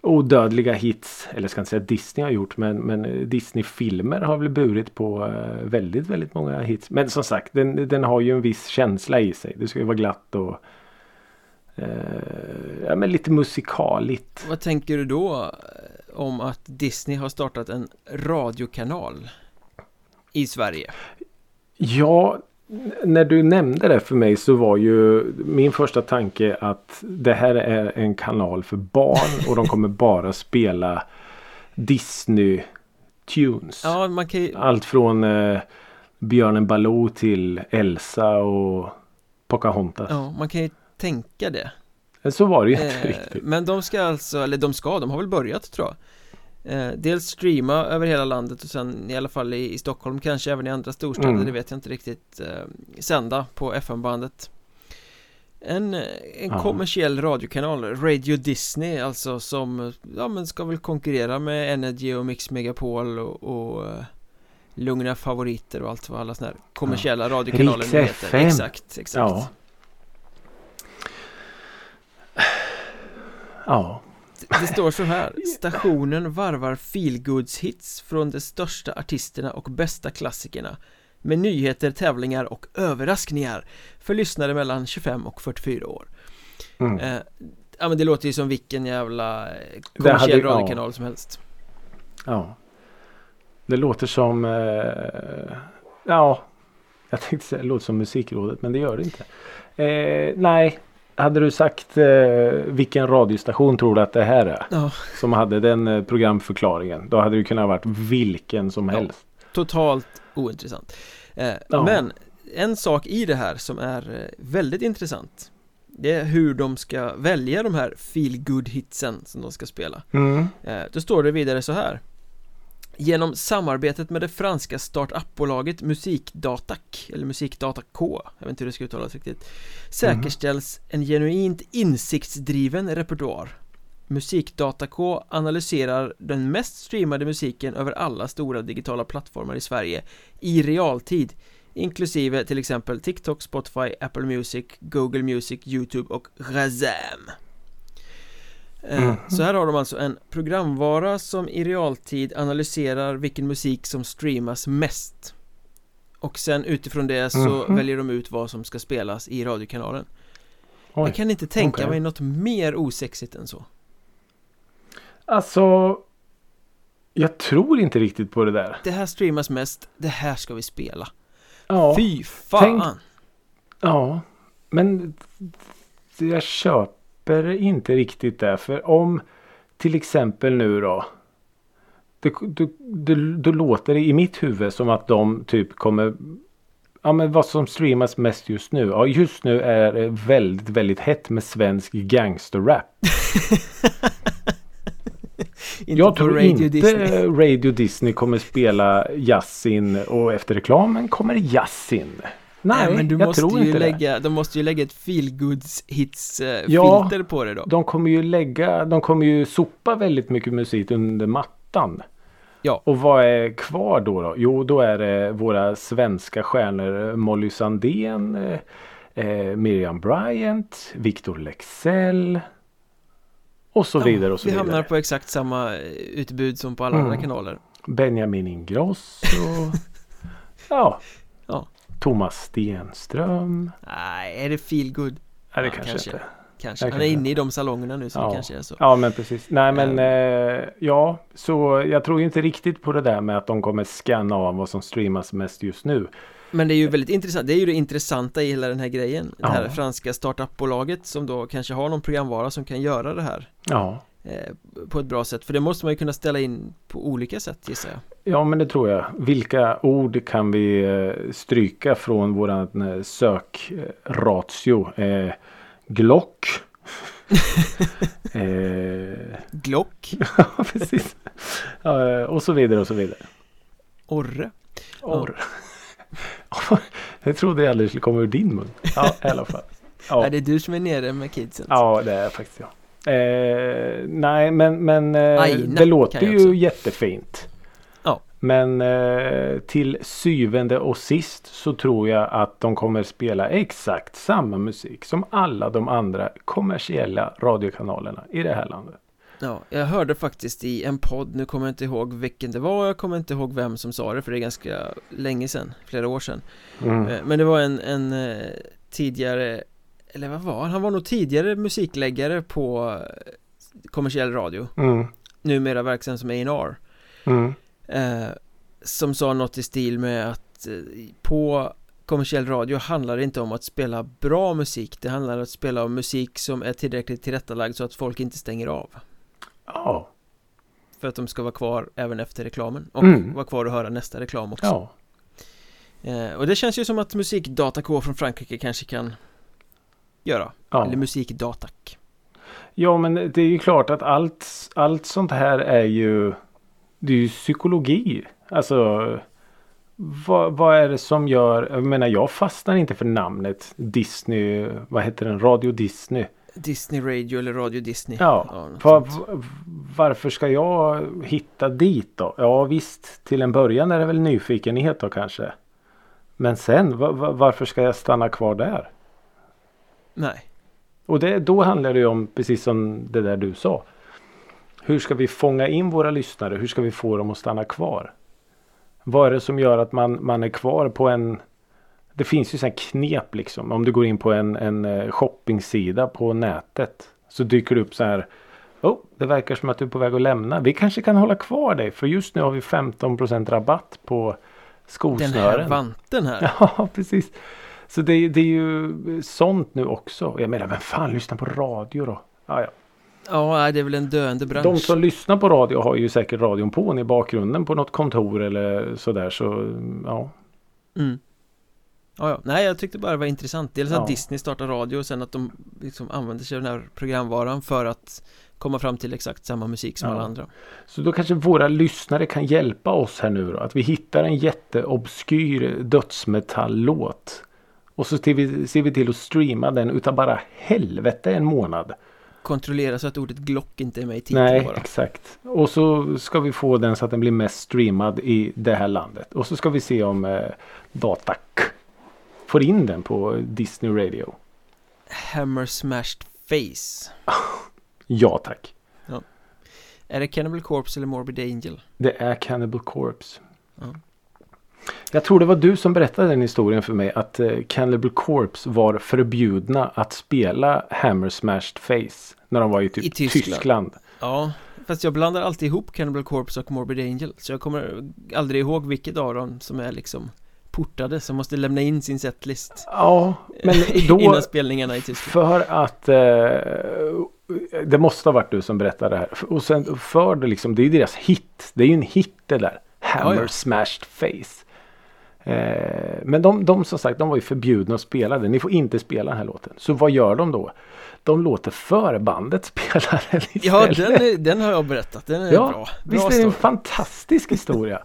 odödliga hits. Eller ska inte säga Disney har gjort men, men Disney-filmer har väl burit på uh, väldigt, väldigt många hits. Men som sagt den, den har ju en viss känsla i sig. Det ska ju vara glatt och uh, ja, men lite musikaligt. Vad tänker du då eh, om att Disney har startat en radiokanal i Sverige? Ja, när du nämnde det för mig så var ju min första tanke att det här är en kanal för barn och de kommer bara spela Disney Tunes. Ja, man kan ju... Allt från eh, Björnen Baloo till Elsa och Pocahontas. Ja, man kan ju tänka det. Så var det ju inte eh, riktigt. Men de ska alltså, eller de ska, de har väl börjat tror jag. Eh, dels streama över hela landet och sen i alla fall i, i Stockholm kanske även i andra storstäder, mm. det vet jag inte riktigt eh, Sända på FM-bandet En, eh, en kommersiell radiokanal, Radio Disney alltså som Ja men ska väl konkurrera med Energy och Mix Megapol och, och uh, Lugna favoriter och allt vad alla sådana här kommersiella ja. radiokanaler heter FM. Exakt, exakt Ja Ja det står så här. Stationen varvar feelgoods hits från de största artisterna och bästa klassikerna Med nyheter, tävlingar och överraskningar För lyssnare mellan 25 och 44 år. Mm. eh, Ja men det låter ju som vilken jävla eh, kommersiell radiokanal ja. som helst. Ja. Det låter som eh, Ja. Jag tänkte säga det låter som musikrådet men det gör det inte. Eh, Nej hade du sagt eh, vilken radiostation tror du att det här är? Ja. Som hade den eh, programförklaringen. Då hade det kunnat varit vilken som helst. Ja, totalt ointressant. Eh, ja. Men en sak i det här som är eh, väldigt intressant. Det är hur de ska välja de här feel hitsen som de ska spela. Mm. Eh, då står det vidare så här. Genom samarbetet med det franska startup-bolaget Musikdatak eller Musikdata K, jag vet inte hur det ska uttalas riktigt Säkerställs en genuint insiktsdriven repertoar. Musikdata K analyserar den mest streamade musiken över alla stora digitala plattformar i Sverige i realtid inklusive till exempel TikTok, Spotify, Apple Music, Google Music, Youtube och Razam Mm. Så här har de alltså en programvara som i realtid analyserar vilken musik som streamas mest Och sen utifrån det så mm. väljer de ut vad som ska spelas i radiokanalen Oj. Jag kan inte tänka okay. mig något mer osexigt än så Alltså Jag tror inte riktigt på det där Det här streamas mest, det här ska vi spela Ja Fy fan tänk, Ja Men Jag köper köper inte riktigt det. För om till exempel nu då. Det, det, det, då låter det i mitt huvud som att de typ kommer Ja men vad som streamas mest just nu. Ja just nu är det väldigt väldigt hett med svensk gangsterrap. Jag tror Radio inte Disney. Radio Disney kommer spela Yasin och efter reklamen kommer Yasin. Nej, men du jag måste tror ju inte det. lägga, de måste ju lägga ett feelgoods hits eh, Ja. filter på det då. De kommer ju lägga, de kommer ju sopa väldigt mycket musik under mattan. Ja. Och vad är kvar då? då? Jo, då är det våra svenska stjärnor Molly Sandén, eh, eh, Miriam Bryant, Victor Lexell och så vidare och så vi vidare. hamnar på exakt samma eh, utbud som på alla Mm. andra kanaler. Benjamin Ingrosso. ja. Ja. Thomas Stenström. Nej, är det feelgood? Nej, det Ja, kanske, kanske. inte. Kanske. Han är inne i de salongerna nu så Ja. det kanske är så. Ja men precis. Nej men Ehm. eh, ja. Så jag tror inte riktigt på det där med att de kommer scanna av vad som streamas mest just nu. Men det är ju väldigt intressant, det är ju det intressanta i hela den här grejen Det här Ja. franska startupbolaget som då kanske har någon programvara som kan göra det här Ja. Eh, På ett bra sätt, för det måste man ju kunna ställa in på olika sätt gissar jag Ja men det tror jag. Vilka ord kan vi eh, stryka från våran eh, sökratio? Eh, Glock. eh, Glock, ja precis. Ja, och så vidare och så vidare. Orre Orr. jag trodde jag aldrig skulle komma ur din mun. Ja i alla fall. Ja. Nej, det är du som är nere med kidsen Ja, det är faktiskt jag. Eh, nej, men, men eh, Aina det låter ju jättefint. Ja. Men eh, till syvende och sist så tror jag att de kommer spela exakt samma musik som alla de andra kommersiella radiokanalerna i det här landet. Ja, jag hörde faktiskt i en podd, nu kommer jag inte ihåg vilken det var, jag kommer inte ihåg vem som sa det för det är ganska länge sedan, flera år sedan Mm. Eh, Men det var en, en eh, tidigare, eller vad var han? Han var nog tidigare musikläggare på eh, kommersiell radio Mm. Numera verksam som A&R Mm. eh, Som sa något i stil med att eh, på kommersiell radio handlar det inte om att spela bra musik Det handlar om att spela musik som är tillräckligt tillrättalagd så att folk inte stänger av Ja. För att de ska vara kvar även efter reklamen och Mm. vara kvar och höra nästa reklam också Ja. eh, Och det känns ju som att musikdata från Frankrike kanske kan göra Ja. Eller musikdatak Ja men det är ju klart att allt, allt sånt här är ju Det är ju psykologi. Alltså vad, vad är det som gör Jag menar jag fastnar inte för namnet Disney Vad heter den? Radio Disney. Disney Radio eller Radio Disney Ja. något Va, sånt. va- varför ska jag hitta dit då? Ja visst till en början är det väl nyfikenhet då kanske. Men sen va, va, varför ska jag stanna kvar där? Nej Och det, då handlar det ju om precis som det där du sa. Hur ska vi fånga in våra lyssnare? Hur ska vi få dem att stanna kvar? Vad är det som gör att man, man är kvar på en Det finns ju sådana knep liksom. Om du går in på en, en eh, shoppingsida på nätet. Så dyker det upp så här. Oh, det verkar som att du är på väg att lämna. Vi kanske kan hålla kvar dig. För just nu har vi 15% rabatt på Den här skosnören. vanten här Ja, precis. Så det, det är ju sånt nu också. Jag menar, vem fan lyssnar på radio då? Ja, ja. Ja, det är väl en döende bransch De som lyssnar på radio har ju säkert radion på i bakgrunden på något kontor eller sådär. Så ja. mm. ja, ja, nej jag tyckte bara det var intressant Dels att Ja. Disney startar radio och sen att de liksom använder sig av den här programvaran för att komma fram till exakt samma musik som Ja. alla andra Så då kanske våra lyssnare kan hjälpa oss här nu då. Att vi hittar en jätteobskyr dödsmetalllåt. Och så ser vi, ser vi till att streama den utav bara helvete en månad. Kontrollera så att ordet Glock inte är med i titeln Nej, bara exakt. Och så ska vi få den så att den blir mest streamad i det här landet. Och så ska vi se om eh, Datak får in den på Disney Radio. Hammer Smashed Face Ja tack. Är det Cannibal Corpse eller Morbid Angel? Det är Cannibal Corpse. Ja. Jag tror det var du som berättade den historien för mig att eh, Cannibal Corpse var förbjudna att spela Hammer Smashed Face. När de var i typ I Tyskland. Tyskland. Ja, fast jag blandar alltid ihop Cannibal Corpse och Morbid Angel Så jag kommer aldrig ihåg vilket av dem som är liksom portade som måste lämna in sin setlist Ja, men då... Innan spelningarna i Tyskland För att eh, det måste ha varit du som berättade det här. Och sen för det liksom, det är ju deras hit. Det är ju en hit det där. Hammer Ja, ja. smashed face. Eh, men de, de som sagt, de var ju förbjudna att spela den. Ni får inte spela den här låten. Så vad gör de då? De låter förbandet spela den istället. Ja, den, är, den har jag berättat. Den är Ja, bra. bra Visst är det en fantastisk historia?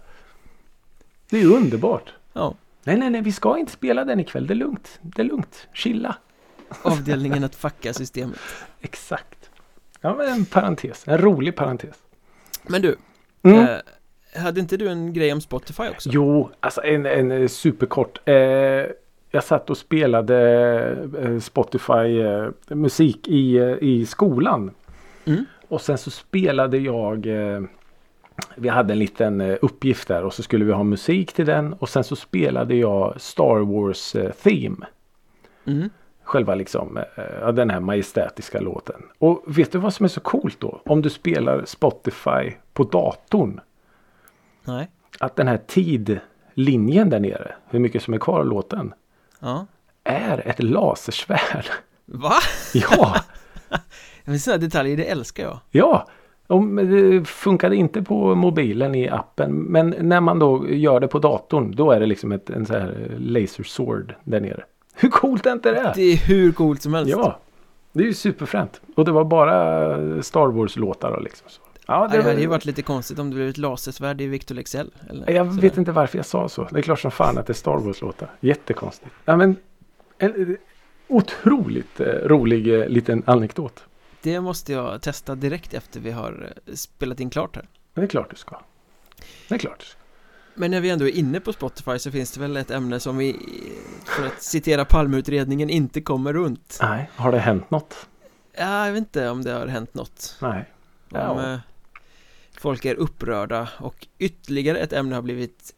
Det är underbart. Ja, Nej, nej, nej, vi ska inte spela den ikväll. Det är lugnt. Det är lugnt. Chilla. avdelningen att fucka systemet. Exakt. Ja, men en parentes. En rolig parentes. Men du, Mm. eh, hade inte du en grej om Spotify också? Jo, alltså en, en eh, superkort. Eh, jag satt och spelade eh, Spotify eh, musik i, eh, i skolan. Mm. Och sen så spelade jag eh, Vi hade en liten uppgift där och så skulle vi ha musik till den och sen så spelade jag Star Wars Theme. Mm. Själva liksom den här majestätiska låten. Och vet du vad som är så coolt då? Om du spelar Spotify på datorn. Nej. Att den här tidlinjen där nere, hur mycket som är kvar av låten, Ja. är ett lasersvärd. Va? Ja, Men sådana detaljer, det älskar jag. ja. Om det funkade inte på mobilen i appen. Men när man då gör det på datorn. Då är det liksom ett, en sån här laser sword där nere. Hur coolt är inte det? Det är hur coolt som helst. Ja, det är ju superfränt. Och det var bara Star Wars-låtar och liksom så. Ja, Det hade ju varit lite konstigt om det blev ett lasersvärd i Victor Lexell. Eller Jag sådär. vet inte varför jag sa så. Det är klart som fan att det är Star Wars-låtar. Jättekonstigt. Ja, men en eh, otroligt eh, rolig eh, liten anekdot. Det måste jag testa direkt efter vi har spelat in klart här. Men det är klart du ska. Det är klart du ska. Men när vi ändå är inne på Spotify så finns det väl ett ämne som vi, för att citera Palmeutredningen, inte kommer runt. Nej, har det hänt något? Ja, jag vet inte om det har hänt något. Nej. Om Ja. Folk är upprörda och ytterligare ett ämne har blivit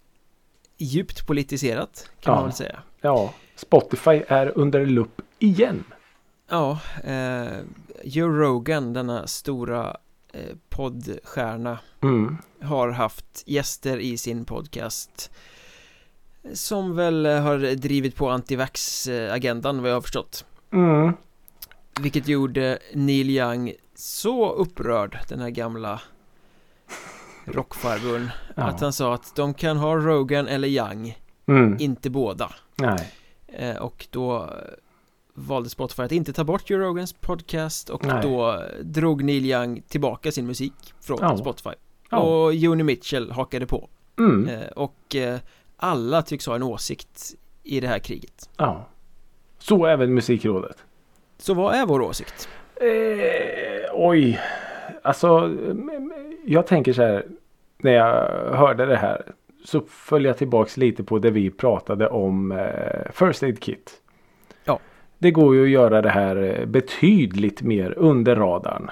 djupt politiserat kan Ja. man väl säga. Ja, Spotify är under lupp igen. Ja, eh, Joe Rogan, denna stora eh, poddstjärna Mm. har haft gäster i sin podcast som väl eh, har drivit på antivax-agendan vad jag har förstått. Mm. Vilket gjorde Neil Young så upprörd, den här gamla rockfarbrorn, Ja. att han sa att de kan ha Rogan eller Young, Mm. inte båda. Nej. Eh, och då eh, valde Spotify att inte ta bort Joe Rogans podcast och Nej. då drog Neil Young tillbaka sin musik från Ja. Spotify. Ja. Och Joni Mitchell hakade på. Mm. Eh, och eh, alla tycks ha en åsikt i det här kriget. Ja. Så även Musikrådet. Så vad är vår åsikt? Eh, oj. Alltså, jag tänker så här. När jag hörde det här. Så följer jag tillbaks lite på det vi pratade om eh, First Aid Kit. Ja. Det går ju att göra det här betydligt mer under radarn.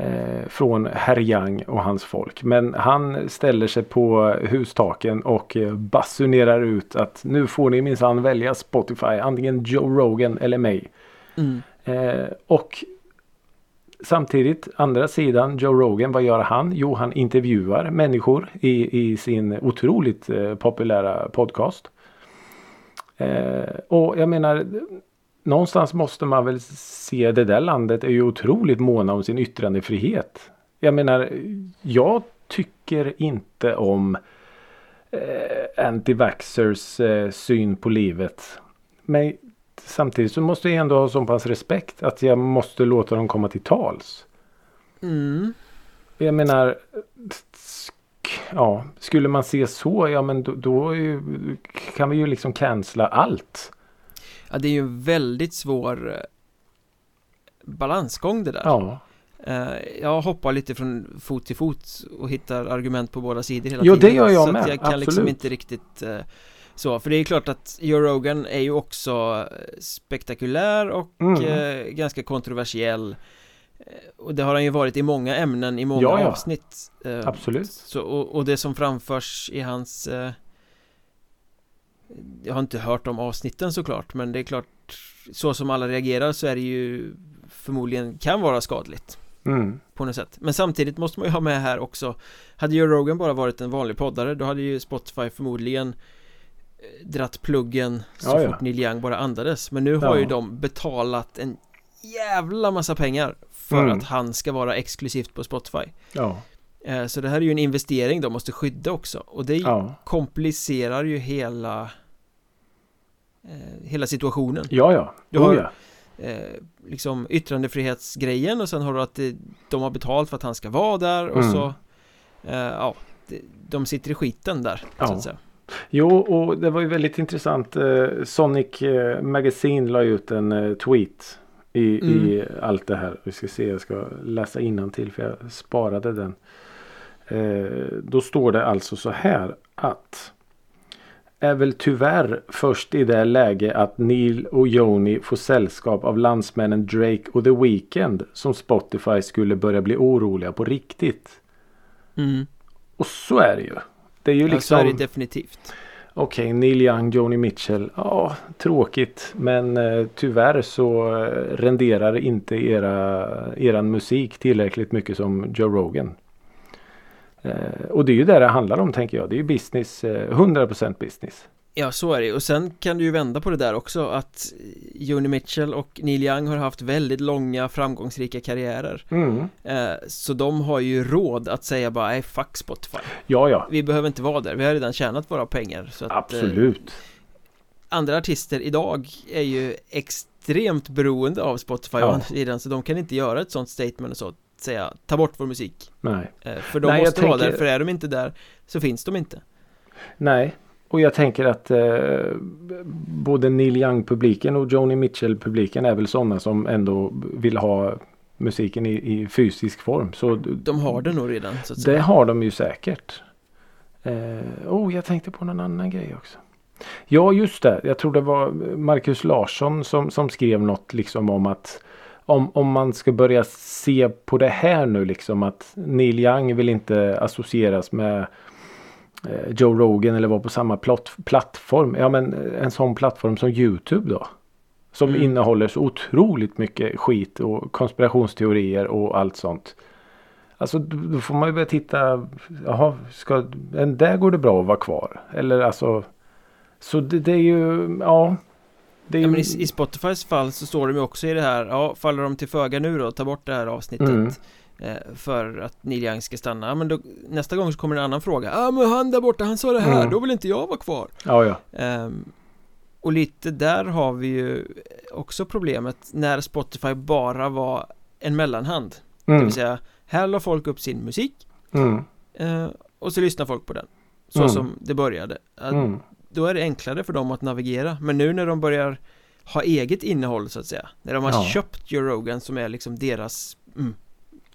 Eh, från herr och hans folk. Men han ställer sig på hustaken och eh, basunerar ut att nu får ni minsann välja Spotify. Antingen Joe Rogan eller mig. Mm. Eh, och samtidigt, andra sidan, Joe Rogan, vad gör han? Jo, han intervjuar människor i, i sin otroligt eh, populära podcast. Eh, och jag menar, någonstans måste man väl se det där landet är ju otroligt måna om sin yttrandefrihet. Jag menar, jag tycker inte om eh, anti-vaxxers eh, syn på livet. Men samtidigt så måste jag ändå ha så pass respekt att jag måste låta dem komma till tals. Mm. Jag menar, ja, skulle man se så, ja men då, då ju, kan vi ju liksom cancella allt. Ja, det är ju en väldigt svår eh, balansgång det där. Ja, Eh, Jag hoppar lite från fot till fot och hittar argument på båda sidor hela Jo, tiden. det gör jag så med, att jag kan liksom absolut. inte riktigt eh, så. För det är klart att Joe Rogan är ju också eh, spektakulär och Mm. eh, ganska kontroversiell. Eh, Och det har han ju varit i många ämnen i många Ja, ja. avsnitt. Eh, absolut. Så, och, och det som framförs i hans eh, Jag har inte hört om avsnitten såklart men det är klart Så som alla reagerar så är det ju Förmodligen kan vara skadligt Mm. På något sätt Men samtidigt måste man ju ha med här också Hade Joe Rogan bara varit en vanlig poddare Då hade ju Spotify förmodligen Dratt pluggen så Ja, ja. fort Neil Young bara andades Men nu har Ja. ju de betalat en jävla massa pengar För Mm. att han ska vara exklusivt på Spotify Ja. Eh, Så det här är ju en investering de måste skydda också och det Ja, komplicerar ju hela eh, Hela situationen ja. ja. Du Oh, har- ja. eh, Liksom yttrandefrihetsgrejen och sen har du att de har betalt för att han ska vara där och Mm. så Ja, de sitter i skiten där så Ja. att säga Jo, och det var ju väldigt intressant. Eh, Sonic eh, Magazine la ut en eh, tweet i, i allt det här. Vi ska se, jag ska läsa till för jag sparade den. Då står det alltså så här att är väl tyvärr först i det läge att Neil och Joni får sällskap av landsmännen Drake och The Weeknd som Spotify skulle börja bli oroliga på riktigt. mm. Och så är det ju. Det är ju Ja, så liksom... är det definitivt Okej, Neil Young, Joni Mitchell. Ja, tråkigt. Men eh, tyvärr så eh, renderar inte era, eran musik tillräckligt mycket som Joe Rogan. Eh, och det är ju det det handlar om tänker jag. Det är ju business, eh, 100% business. Ja, så är det och sen kan du ju vända på det där också att Joni Mitchell och Neil Young har haft väldigt långa framgångsrika karriärer Mm. eh, Så de har ju råd att säga bara nej fuck Spotify Ja, ja. Vi behöver inte vara där, vi har redan tjänat våra pengar så att, eh, Absolut. Andra artister idag är ju extremt beroende av Spotify Ja. å andra sidan så de kan inte göra ett sånt statement och så säga ta bort vår musik Nej. eh, För de Nej, måste vara tänker- där, för är de inte där så finns de inte Nej. Och jag tänker att eh, både Neil Young-publiken och Joni Mitchell-publiken är väl sådana som ändå vill ha musiken i, i fysisk form. Så De har det nog redan så att Det säga har de ju säkert. Eh, oh, jag tänkte på någon annan grej också. Ja, just det. Jag tror det var Marcus Larsson som, som skrev något liksom om att om, om man ska börja se på det här nu liksom att Neil Young vill inte associeras med Joe Rogan eller vara på samma plott, plattform. Ja, men en sån plattform som Youtube då. Som Mm. innehåller så otroligt mycket skit och konspirationsteorier och allt sånt. Alltså då får man ju börja titta. Jaha, ska, en där går det bra att vara kvar. Eller alltså. Så det, det är ju, ja. Är Ja, ju, men i, I Spotifys fall så står de ju också i det här Ja, faller de till föga nu då, ta bort det här avsnittet Mm. Eh, För att Neil Young ska stanna. Ja, men då, nästa gång så kommer en annan fråga. Ja, men han där borta, han sa det här, Mm. då vill inte jag vara kvar. Ja, ja. Ehm, Och lite där har vi ju också problemet när Spotify bara var en mellanhand. Det Mm, vill säga, här la folk upp sin musik mm, eh, Och så lyssnar folk på den. Så Mm. som det började. Mm. då är det enklare för dem att navigera. Men nu när de börjar ha eget innehåll så att säga. När de har Ja. köpt Joe Rogan som är liksom deras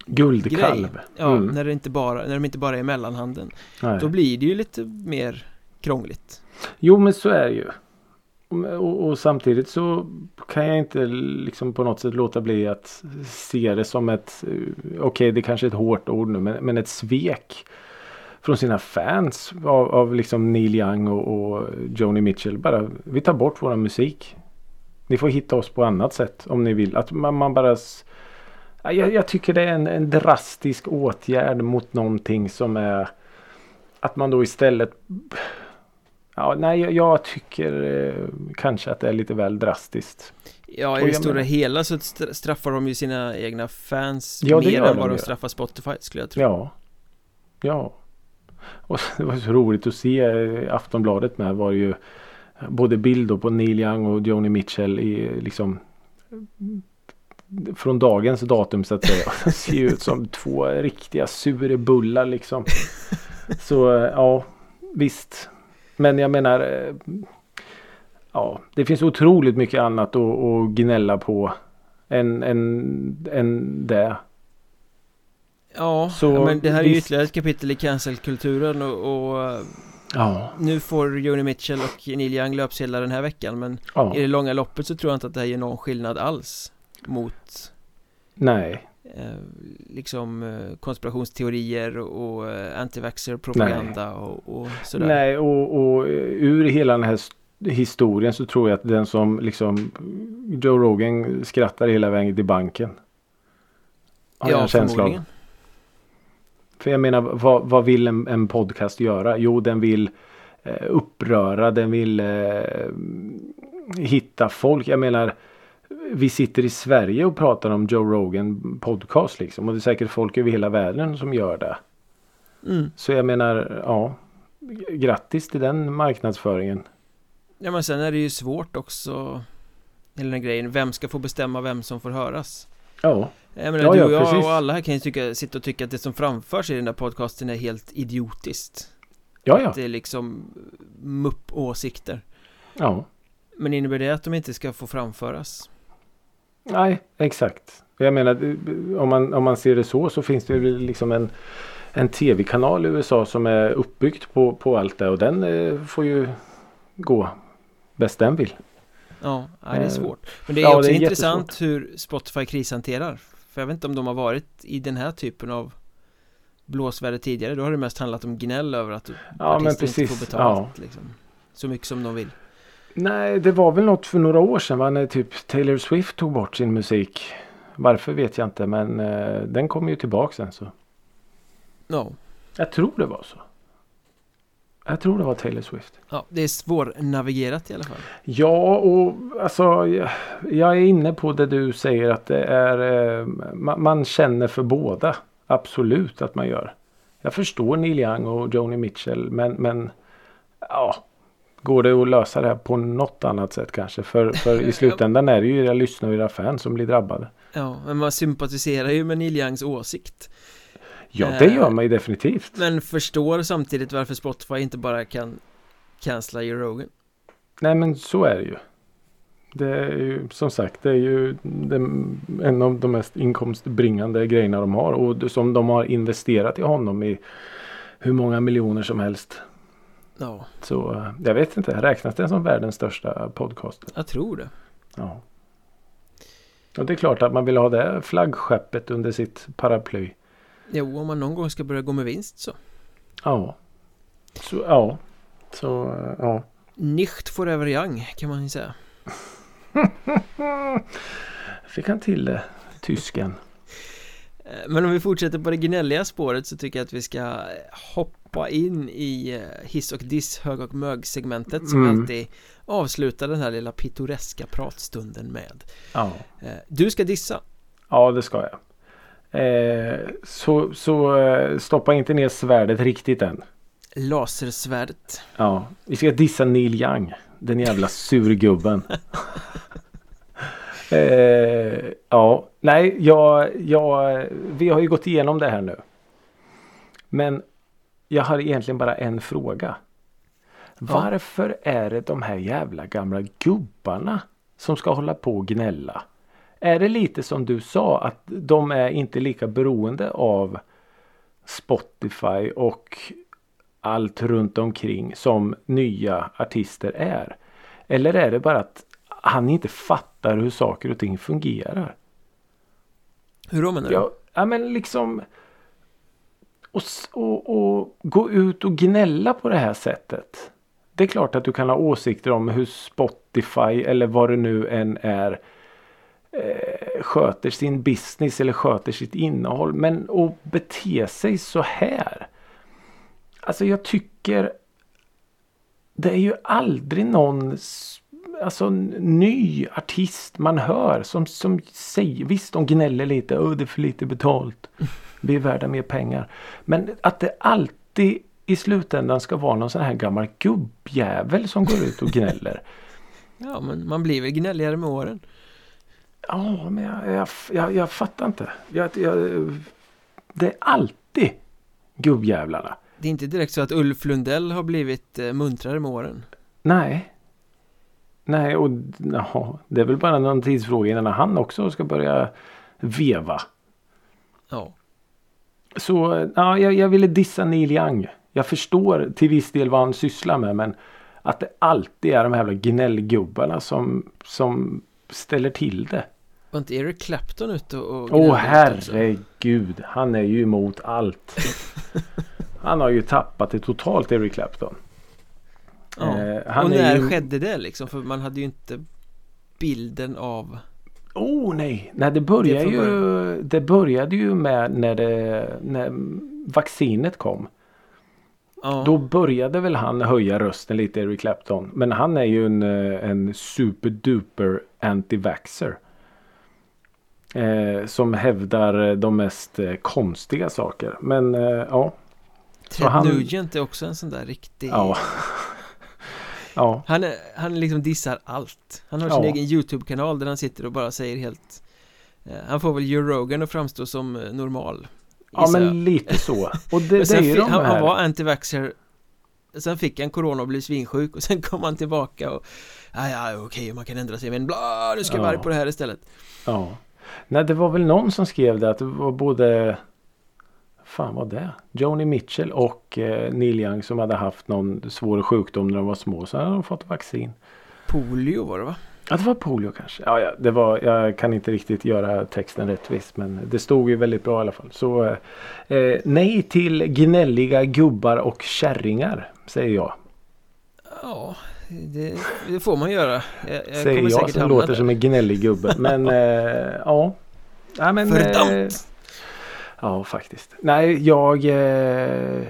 Guldkalv. Ja, Mm. när, det inte bara, när de inte bara är mellanhanden Nej. Då blir det ju lite mer krångligt Jo men så är det ju. Och, och, samtidigt så kan jag inte liksom på något sätt låta bli att se det som ett, eh, okej det kanske är ett hårt ord nu, men, men ett svek från sina fans av, av liksom Neil Young och, och Joni Mitchell. Bara, vi tar bort våran musik. Ni får hitta oss på annat sätt om ni vill. Att man, man bara s- jag, jag tycker det är en, en drastisk åtgärd mot någonting som är att man då istället Ja, nej, jag, jag tycker eh, kanske att det är lite väl drastiskt. Ja, i det stora menar- hela så stra- straffar de ju sina egna fans Ja, mer än de vad de ju. straffar Spotify skulle jag tro Ja. Ja. Och det var så roligt att se eh, Aftonbladet med var ju både bilder på Neil Young och Joni Mitchell i liksom från dagens datum så att säga. De ser ut som två riktiga surebullar liksom. Så eh, ja, visst. Men jag menar eh, Ja, det finns otroligt mycket annat att, att gnälla på än, än, än det. Ja, Så, men det här är ju visst. ytterligare ett kapitel i cancelkulturen och, och Ja, nu får Joni Mitchell och Neil Young löpsedlar den här veckan men ja. i det långa loppet så tror jag inte att det här gör någon skillnad alls mot Nej. eh, liksom eh, konspirationsteorier och, och eh, antivaxxer propaganda och, och sådär. Nej, och, och ur hela den här historien så tror jag att den som liksom Joe Rogan skrattar hela vägen till banken. Har jag ja, en känsla av. förmodligen. För jag menar, vad, vad vill en, en podcast göra? Jo, den vill uppröra, den vill hitta folk. Jag menar, vi sitter i Sverige och pratar om Joe Rogan podcast liksom. Och det är säkert folk över hela världen som gör det. Mm. Så jag menar, ja. Grattis till den marknadsföringen. Ja men sen är det ju svårt också Hela den grejen, vem ska få bestämma vem som får höras? Ja, Jag menar Ja, du och jag precis. och alla här kan ju tycka, sitta och tycka att det som framförs i den där podcasten är helt idiotiskt ja, ja. Det är liksom mupp-åsikter ja. Men innebär det att de inte ska få framföras? Nej, exakt. Jag menar, om man, om man ser det så så finns det ju liksom en, en tv-kanal i USA som är uppbyggt på, på allt det och den eh, får ju gå bäst den vill. Ja, det är Eh, svårt. Men det är ja, också det är intressant hur Spotify krishanterar För jag vet inte om de har varit i den här typen av blåsväder tidigare. Då har det mest handlat om gnäll över att Ja, artister inte får betalt liksom. Så mycket som de vill Nej, det var väl något för några år sedan va? när typ Taylor Swift tog bort sin musik. Varför vet jag inte men eh, den kom ju tillbaka sen så. Ja, Jag tror det var så. Jag tror det var Taylor Swift. ja det är svårnavigerat i alla fall Ja, och alltså jag, jag är inne på det du säger att det är eh, man, man känner för båda. Absolut att man gör. Jag förstår Neil Young och Joni Mitchell men, men ja. Går det att lösa det här på något annat sätt kanske? För, för i slutändan är det ju era lyssnare och era fans som blir drabbade. Ja, men man sympatiserar ju med Neil Youngs åsikt Ja, det gör man ju definitivt. Men förstår samtidigt varför Spotify inte bara kan cancella Joe Rogan Nej, men så är det ju. Det är ju som sagt, det är ju den, en av de mest inkomstbringande grejerna de har och som de har investerat i honom i hur många miljoner som helst. Ja, Så eh, jag vet inte, räknas den som världens största podcast? jag tror det Ja. Och det är klart att man vill ha det flaggskeppet under sitt paraply. Jo, om man någon gång ska börja gå med vinst så Ja. Så ja. Så eh, ja. Nicht forever young kan man ju säga Fick han till det, tysken. Eh, Men om vi fortsätter på det gnälliga spåret så tycker jag att vi ska eh, hoppa in i eh, hiss och diss, hög och mög segmentet som Mm. alltid avslutar den här lilla pittoreska pratstunden med Ja. Eh, Du ska dissa Ja, det ska jag. Eh, så så eh, stoppa inte ner svärdet riktigt än. lasersvärdet Ja, vi ska dissa Neil Young. Den jävla surgubben. eh, ja, nej, jag, jag, vi har ju gått igenom det här nu. Men jag har egentligen bara en fråga. Varför är det de här jävla gamla gubbarna som ska hålla på och gnälla? Är det lite som du sa att de är inte lika beroende av Spotify och allt runt omkring som nya artister är? Eller är det bara att han inte fattar hur saker och ting fungerar? Hur då menar du? Ja, ja men liksom och, och, och gå ut och gnälla på det här sättet. Det är klart att du kan ha åsikter om hur Spotify eller vad det nu än är eh, sköter sin business eller sköter sitt innehåll. Men att bete sig så här. Alltså jag tycker det är ju aldrig någon alltså, ny artist man hör som, som säger visst de gnäller lite. Åh det är för lite betalt. Vi är värda mer pengar. Men att det alltid i slutändan ska vara någon sån här gammal gubbjävel som går ut och gnäller. Ja, men man blir väl gnälligare med åren Ja, men jag, jag, jag, jag fattar inte. Jag, jag, det är alltid gubbjävlarna. Det är inte direkt så att Ulf Lundell har blivit eh, muntrare med åren Nej. Nej, och ja, det är väl bara någon tidsfråga innan han också ska börja veva. Ja, Så ja, jag, jag ville dissa Neil Young. Jag förstår till viss del vad han sysslar med men att det alltid är de här jävla gnällgubbarna som, som ställer till det. var inte Eric Clapton ute och Åh också? herregud, han är ju emot allt. Han har ju tappat det totalt Eric Clapton. Ja. Eh, och är när ju- skedde det liksom? För man hade ju inte bilden av Oh nej, nej det började Det ju Det började ju med när det när vaccinet kom. Ja, Då började väl han höja rösten lite Eric Clapton. Men han är ju en, eh, en superduper anti-vaxxer. Eh, som hävdar de mest eh, konstiga saker. Men eh, ja. Ted han- Nugent är också en sån där riktig Ja. Ja. Han, är, han liksom dissar allt Han har sin Ja. egen YouTube-kanal där han sitter och bara säger helt eh, Han får väl Joe Rogan att framstå som eh, normal Ja jag. men lite så. Och det, det är ju de han, här. han var anti-vaxxer Sen fick han corona och blev svinsjuk och sen kom han tillbaka och Ja, ja, okej, man kan ändra sig men bla, nu ska jag vara Ja. på det här istället Ja. Nej det var väl någon som skrev det att det var både Fan vad det? Joni Mitchell och eh, Neil Young som hade haft någon svår sjukdom när de var små. Så hade de fått vaccin. Polio var det va? Ja det var polio kanske. Ja, ja det var, jag kan inte riktigt göra texten rättvis men det stod ju väldigt bra i alla fall. Så eh, eh, nej till gnälliga gubbar och kärringar säger jag. Ja, det, det får man göra jag, jag säger jag som låter där. som en gnällig gubbe. Men eh, ja. Nej, men, Fördammt! Ja, faktiskt. Nej, jag... Eh,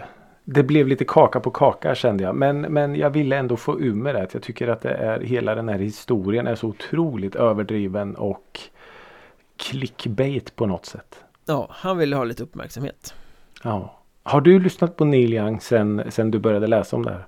det blev lite kaka på kaka kände jag. Men, men jag ville ändå få ur mig det. Jag tycker att det är, hela den här historien är så otroligt överdriven och clickbait på något sätt. Ja, han ville ha lite uppmärksamhet Ja. Har du lyssnat på Neil Young sen, sen du började läsa om det här?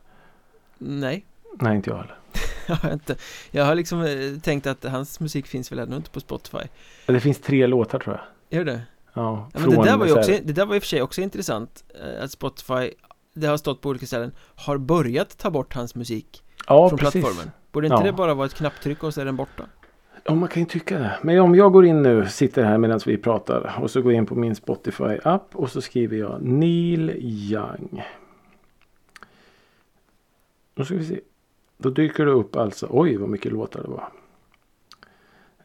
Nej, Nej, inte jag heller. jag har inte Jag har liksom eh, tänkt att hans musik finns väl ännu inte på Spotify Det finns tre låtar tror jag. Gör det? Ja, Ja, men det där var ju så också, det där var i och för sig också intressant eh, Att Spotify Det har stått på olika ställen Har börjat ta bort hans musik ja, från precis. plattformen Borde inte Ja. det bara vara ett knapptryck och så är den borta? Ja, man kan ju tycka det. Men om jag går in nu, sitter här medan vi pratar och så går jag in på min Spotify-app och så skriver jag Neil Young. Då ska vi se. Då dyker det upp alltså, oj vad mycket låtar det var.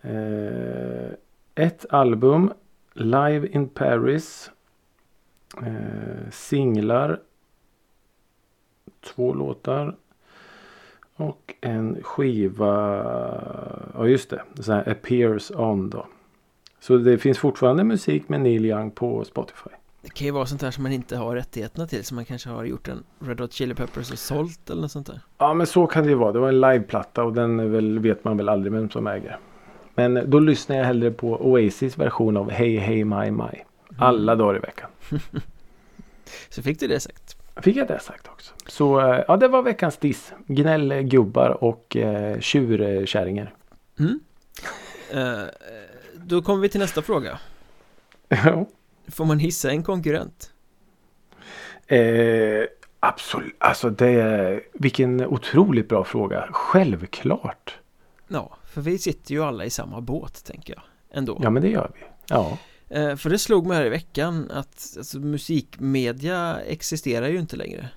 Eh, ett album, Live in Paris. Eh, singlar. Två låtar. Och en skiva. Ja just det. Så här appears on då. Så det finns fortfarande musik med Neil Young på Spotify. Det kan ju vara sånt här som man inte har rättigheterna till Som man kanske har gjort en Red Hot Chili Peppers och sålt eller något sånt där Ja men så kan det ju vara. Det var en liveplatta och den är väl, vet man väl aldrig vem som äger. Men då lyssnar jag hellre på Oasis version av Hey Hey My My. Alla dagar i veckan. Så fick du det sagt Fick jag det sagt också. Så eh, ja det var veckans diss. Gnällgubbar och eh, tjurkärringar. mm. eh, Då kommer vi till nästa fråga Ja. Får man hissa en konkurrent? Eh, absolut. Alltså det är vilken otroligt bra fråga. Självklart. Ja, för vi sitter ju alla i samma båt tänker jag Ändå Ja men det gör vi. Ja. Eh, För det slog mig här i veckan att alltså, musikmedia existerar ju inte längre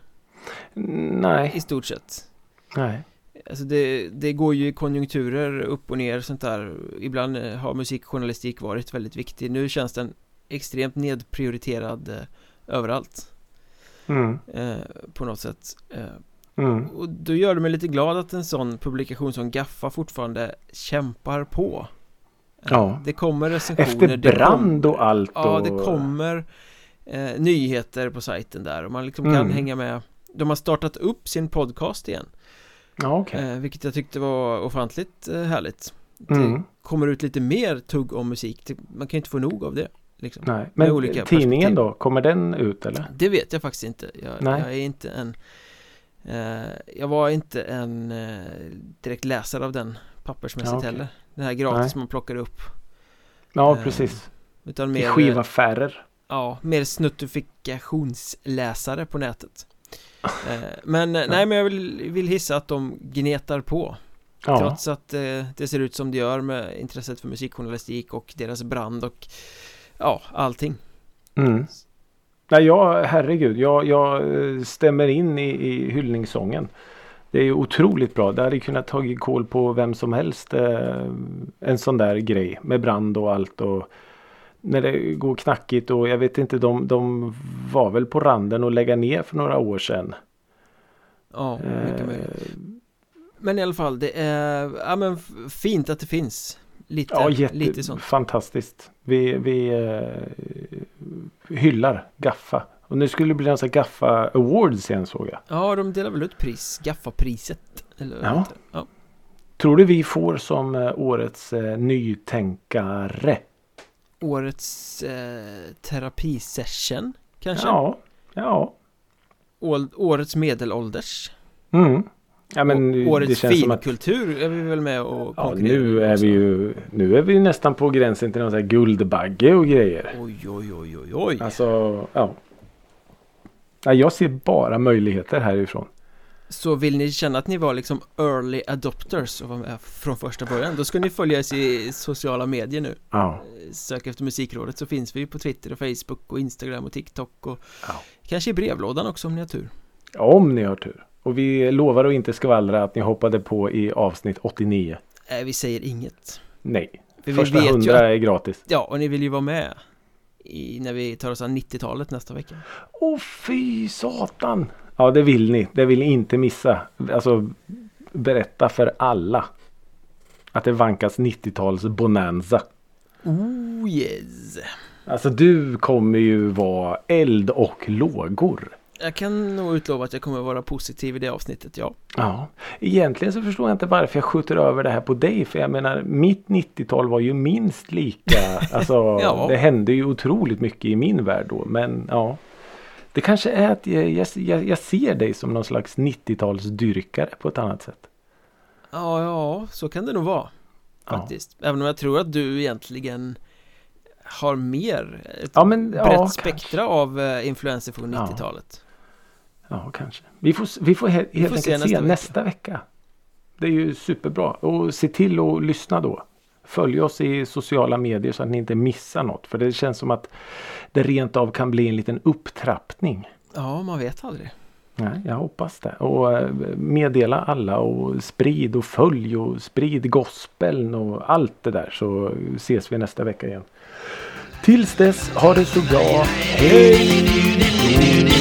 Nej. I stort sett Nej. Alltså det, det går ju i konjunkturer upp och ner sånt där Ibland eh, har musikjournalistik varit väldigt viktig Nu känns den extremt nedprioriterad eh, överallt Mm. eh, På något sätt eh, Mm. Och då gör det mig lite glad att en sån publikation som Gaffa fortfarande kämpar på Ja. Det kommer recensioner Efter brand kommer- och allt. Ja, och... det kommer eh, nyheter på sajten där och man liksom kan Mm. hänga med De har startat upp sin podcast igen Ja okej. eh, Vilket jag tyckte var ofantligt eh, härligt Mm. Det kommer ut lite mer tugg om musik Man kan ju inte få nog av det liksom. Nej. Men tidningen perspektiv. då? Kommer den ut eller? Det vet jag faktiskt inte Jag, jag är inte en Jag var inte en eh, direkt läsare av den pappersmässigt Ja, okej. heller Den här gratis Nej. man plockar upp Ja Eh, precis. Utan I mer skivaffärer. Ja, mer snuttifikationsläsare på nätet eh, Men eh, nej men jag vill, vill hissa att de gnetar på Ja. Trots att eh, det ser ut som det gör med intresset för musikjournalistik och deras brand och Ja, allting Mm. Nej, jag, herregud, jag, jag eh, stämmer in i, i hyllningssången. Det är ju otroligt bra. Det hade kunnat tagit koll på vem som helst. Eh, en sån där grej med brand och allt. Och när det går knackigt och jag vet inte, de, de var väl på randen att lägga ner för några år sedan. Ja, mycket Eh, möjligt Men i alla fall, det är ja, men fint att det finns Lite, ja, jätte, lite sånt fantastiskt. Vi, vi eh, hyllar Gaffa. Och nu skulle det bli en sån Gaffa Awards igen såg jag. Ja, de delar väl ut pris, Gaffapriset eller Ja. ja. Tror du vi får som eh, årets eh, nytänkare? Årets eh, terapisession kanske? Ja, ja. Årets medelålders Mm. Ja men Årets känns som att finkultur är vi väl med och ja, konkurrerar nu med är vi ju nu är vi nästan på gränsen till någon sån här guldbagge och grejer. Oj oj oj oj oj Alltså ja. ja. Jag ser bara möjligheter härifrån. Så vill ni känna att ni var liksom early adopters och var med från första början Då ska ni följa oss i sociala medier nu Ja. Sök efter musikrådet så finns vi på Twitter och Facebook och Instagram och TikTok och Ja. Kanske i brevlådan också om ni har tur Om ni har tur. Och vi lovar att inte skvallra att ni hoppade på i avsnitt 89. Nej vi säger inget Nej. För Första vi vet ju 100 att, är gratis. ja och ni vill ju vara med i, När vi tar oss an 90-talet nästa vecka Åh fy satan! Ja det vill ni. Det vill ni inte missa. Alltså berätta för alla. Att det vankas 90-tals bonanza. Oh yes Alltså du kommer ju vara eld och lågor. Jag kan nog utlova att jag kommer vara positiv i det avsnittet, ja Ja. Egentligen så förstår jag inte varför jag skjuter över det här på dig. För jag menar mitt 90-tal var ju minst lika. Alltså Ja. det hände ju otroligt mycket i min värld då. Men ja. Det kanske är att jag, jag, jag, ser dig som någon slags 90-talsdyrkare på ett annat sätt. Ja, ja, så kan det nog vara Ja. Faktiskt Även om jag tror att du egentligen Har mer Ett Ja, men, ja, brett kanske. spektra av eh, influenser från Ja. 90-talet Ja, kanske. Vi får, vi får he- helt får se enkelt se nästa nästa, vecka. vecka. Det är ju superbra. Och se till att lyssna då. Följ oss i sociala medier så att ni inte missar något. För det känns som att det rent av kan bli en liten upptrappning. Ja, man vet aldrig Nej, jag hoppas det. Och eh, meddela alla och sprid och följ och sprid gospeln och allt det där. Så ses vi nästa vecka igen. Tills dess, ha det så bra. Hej!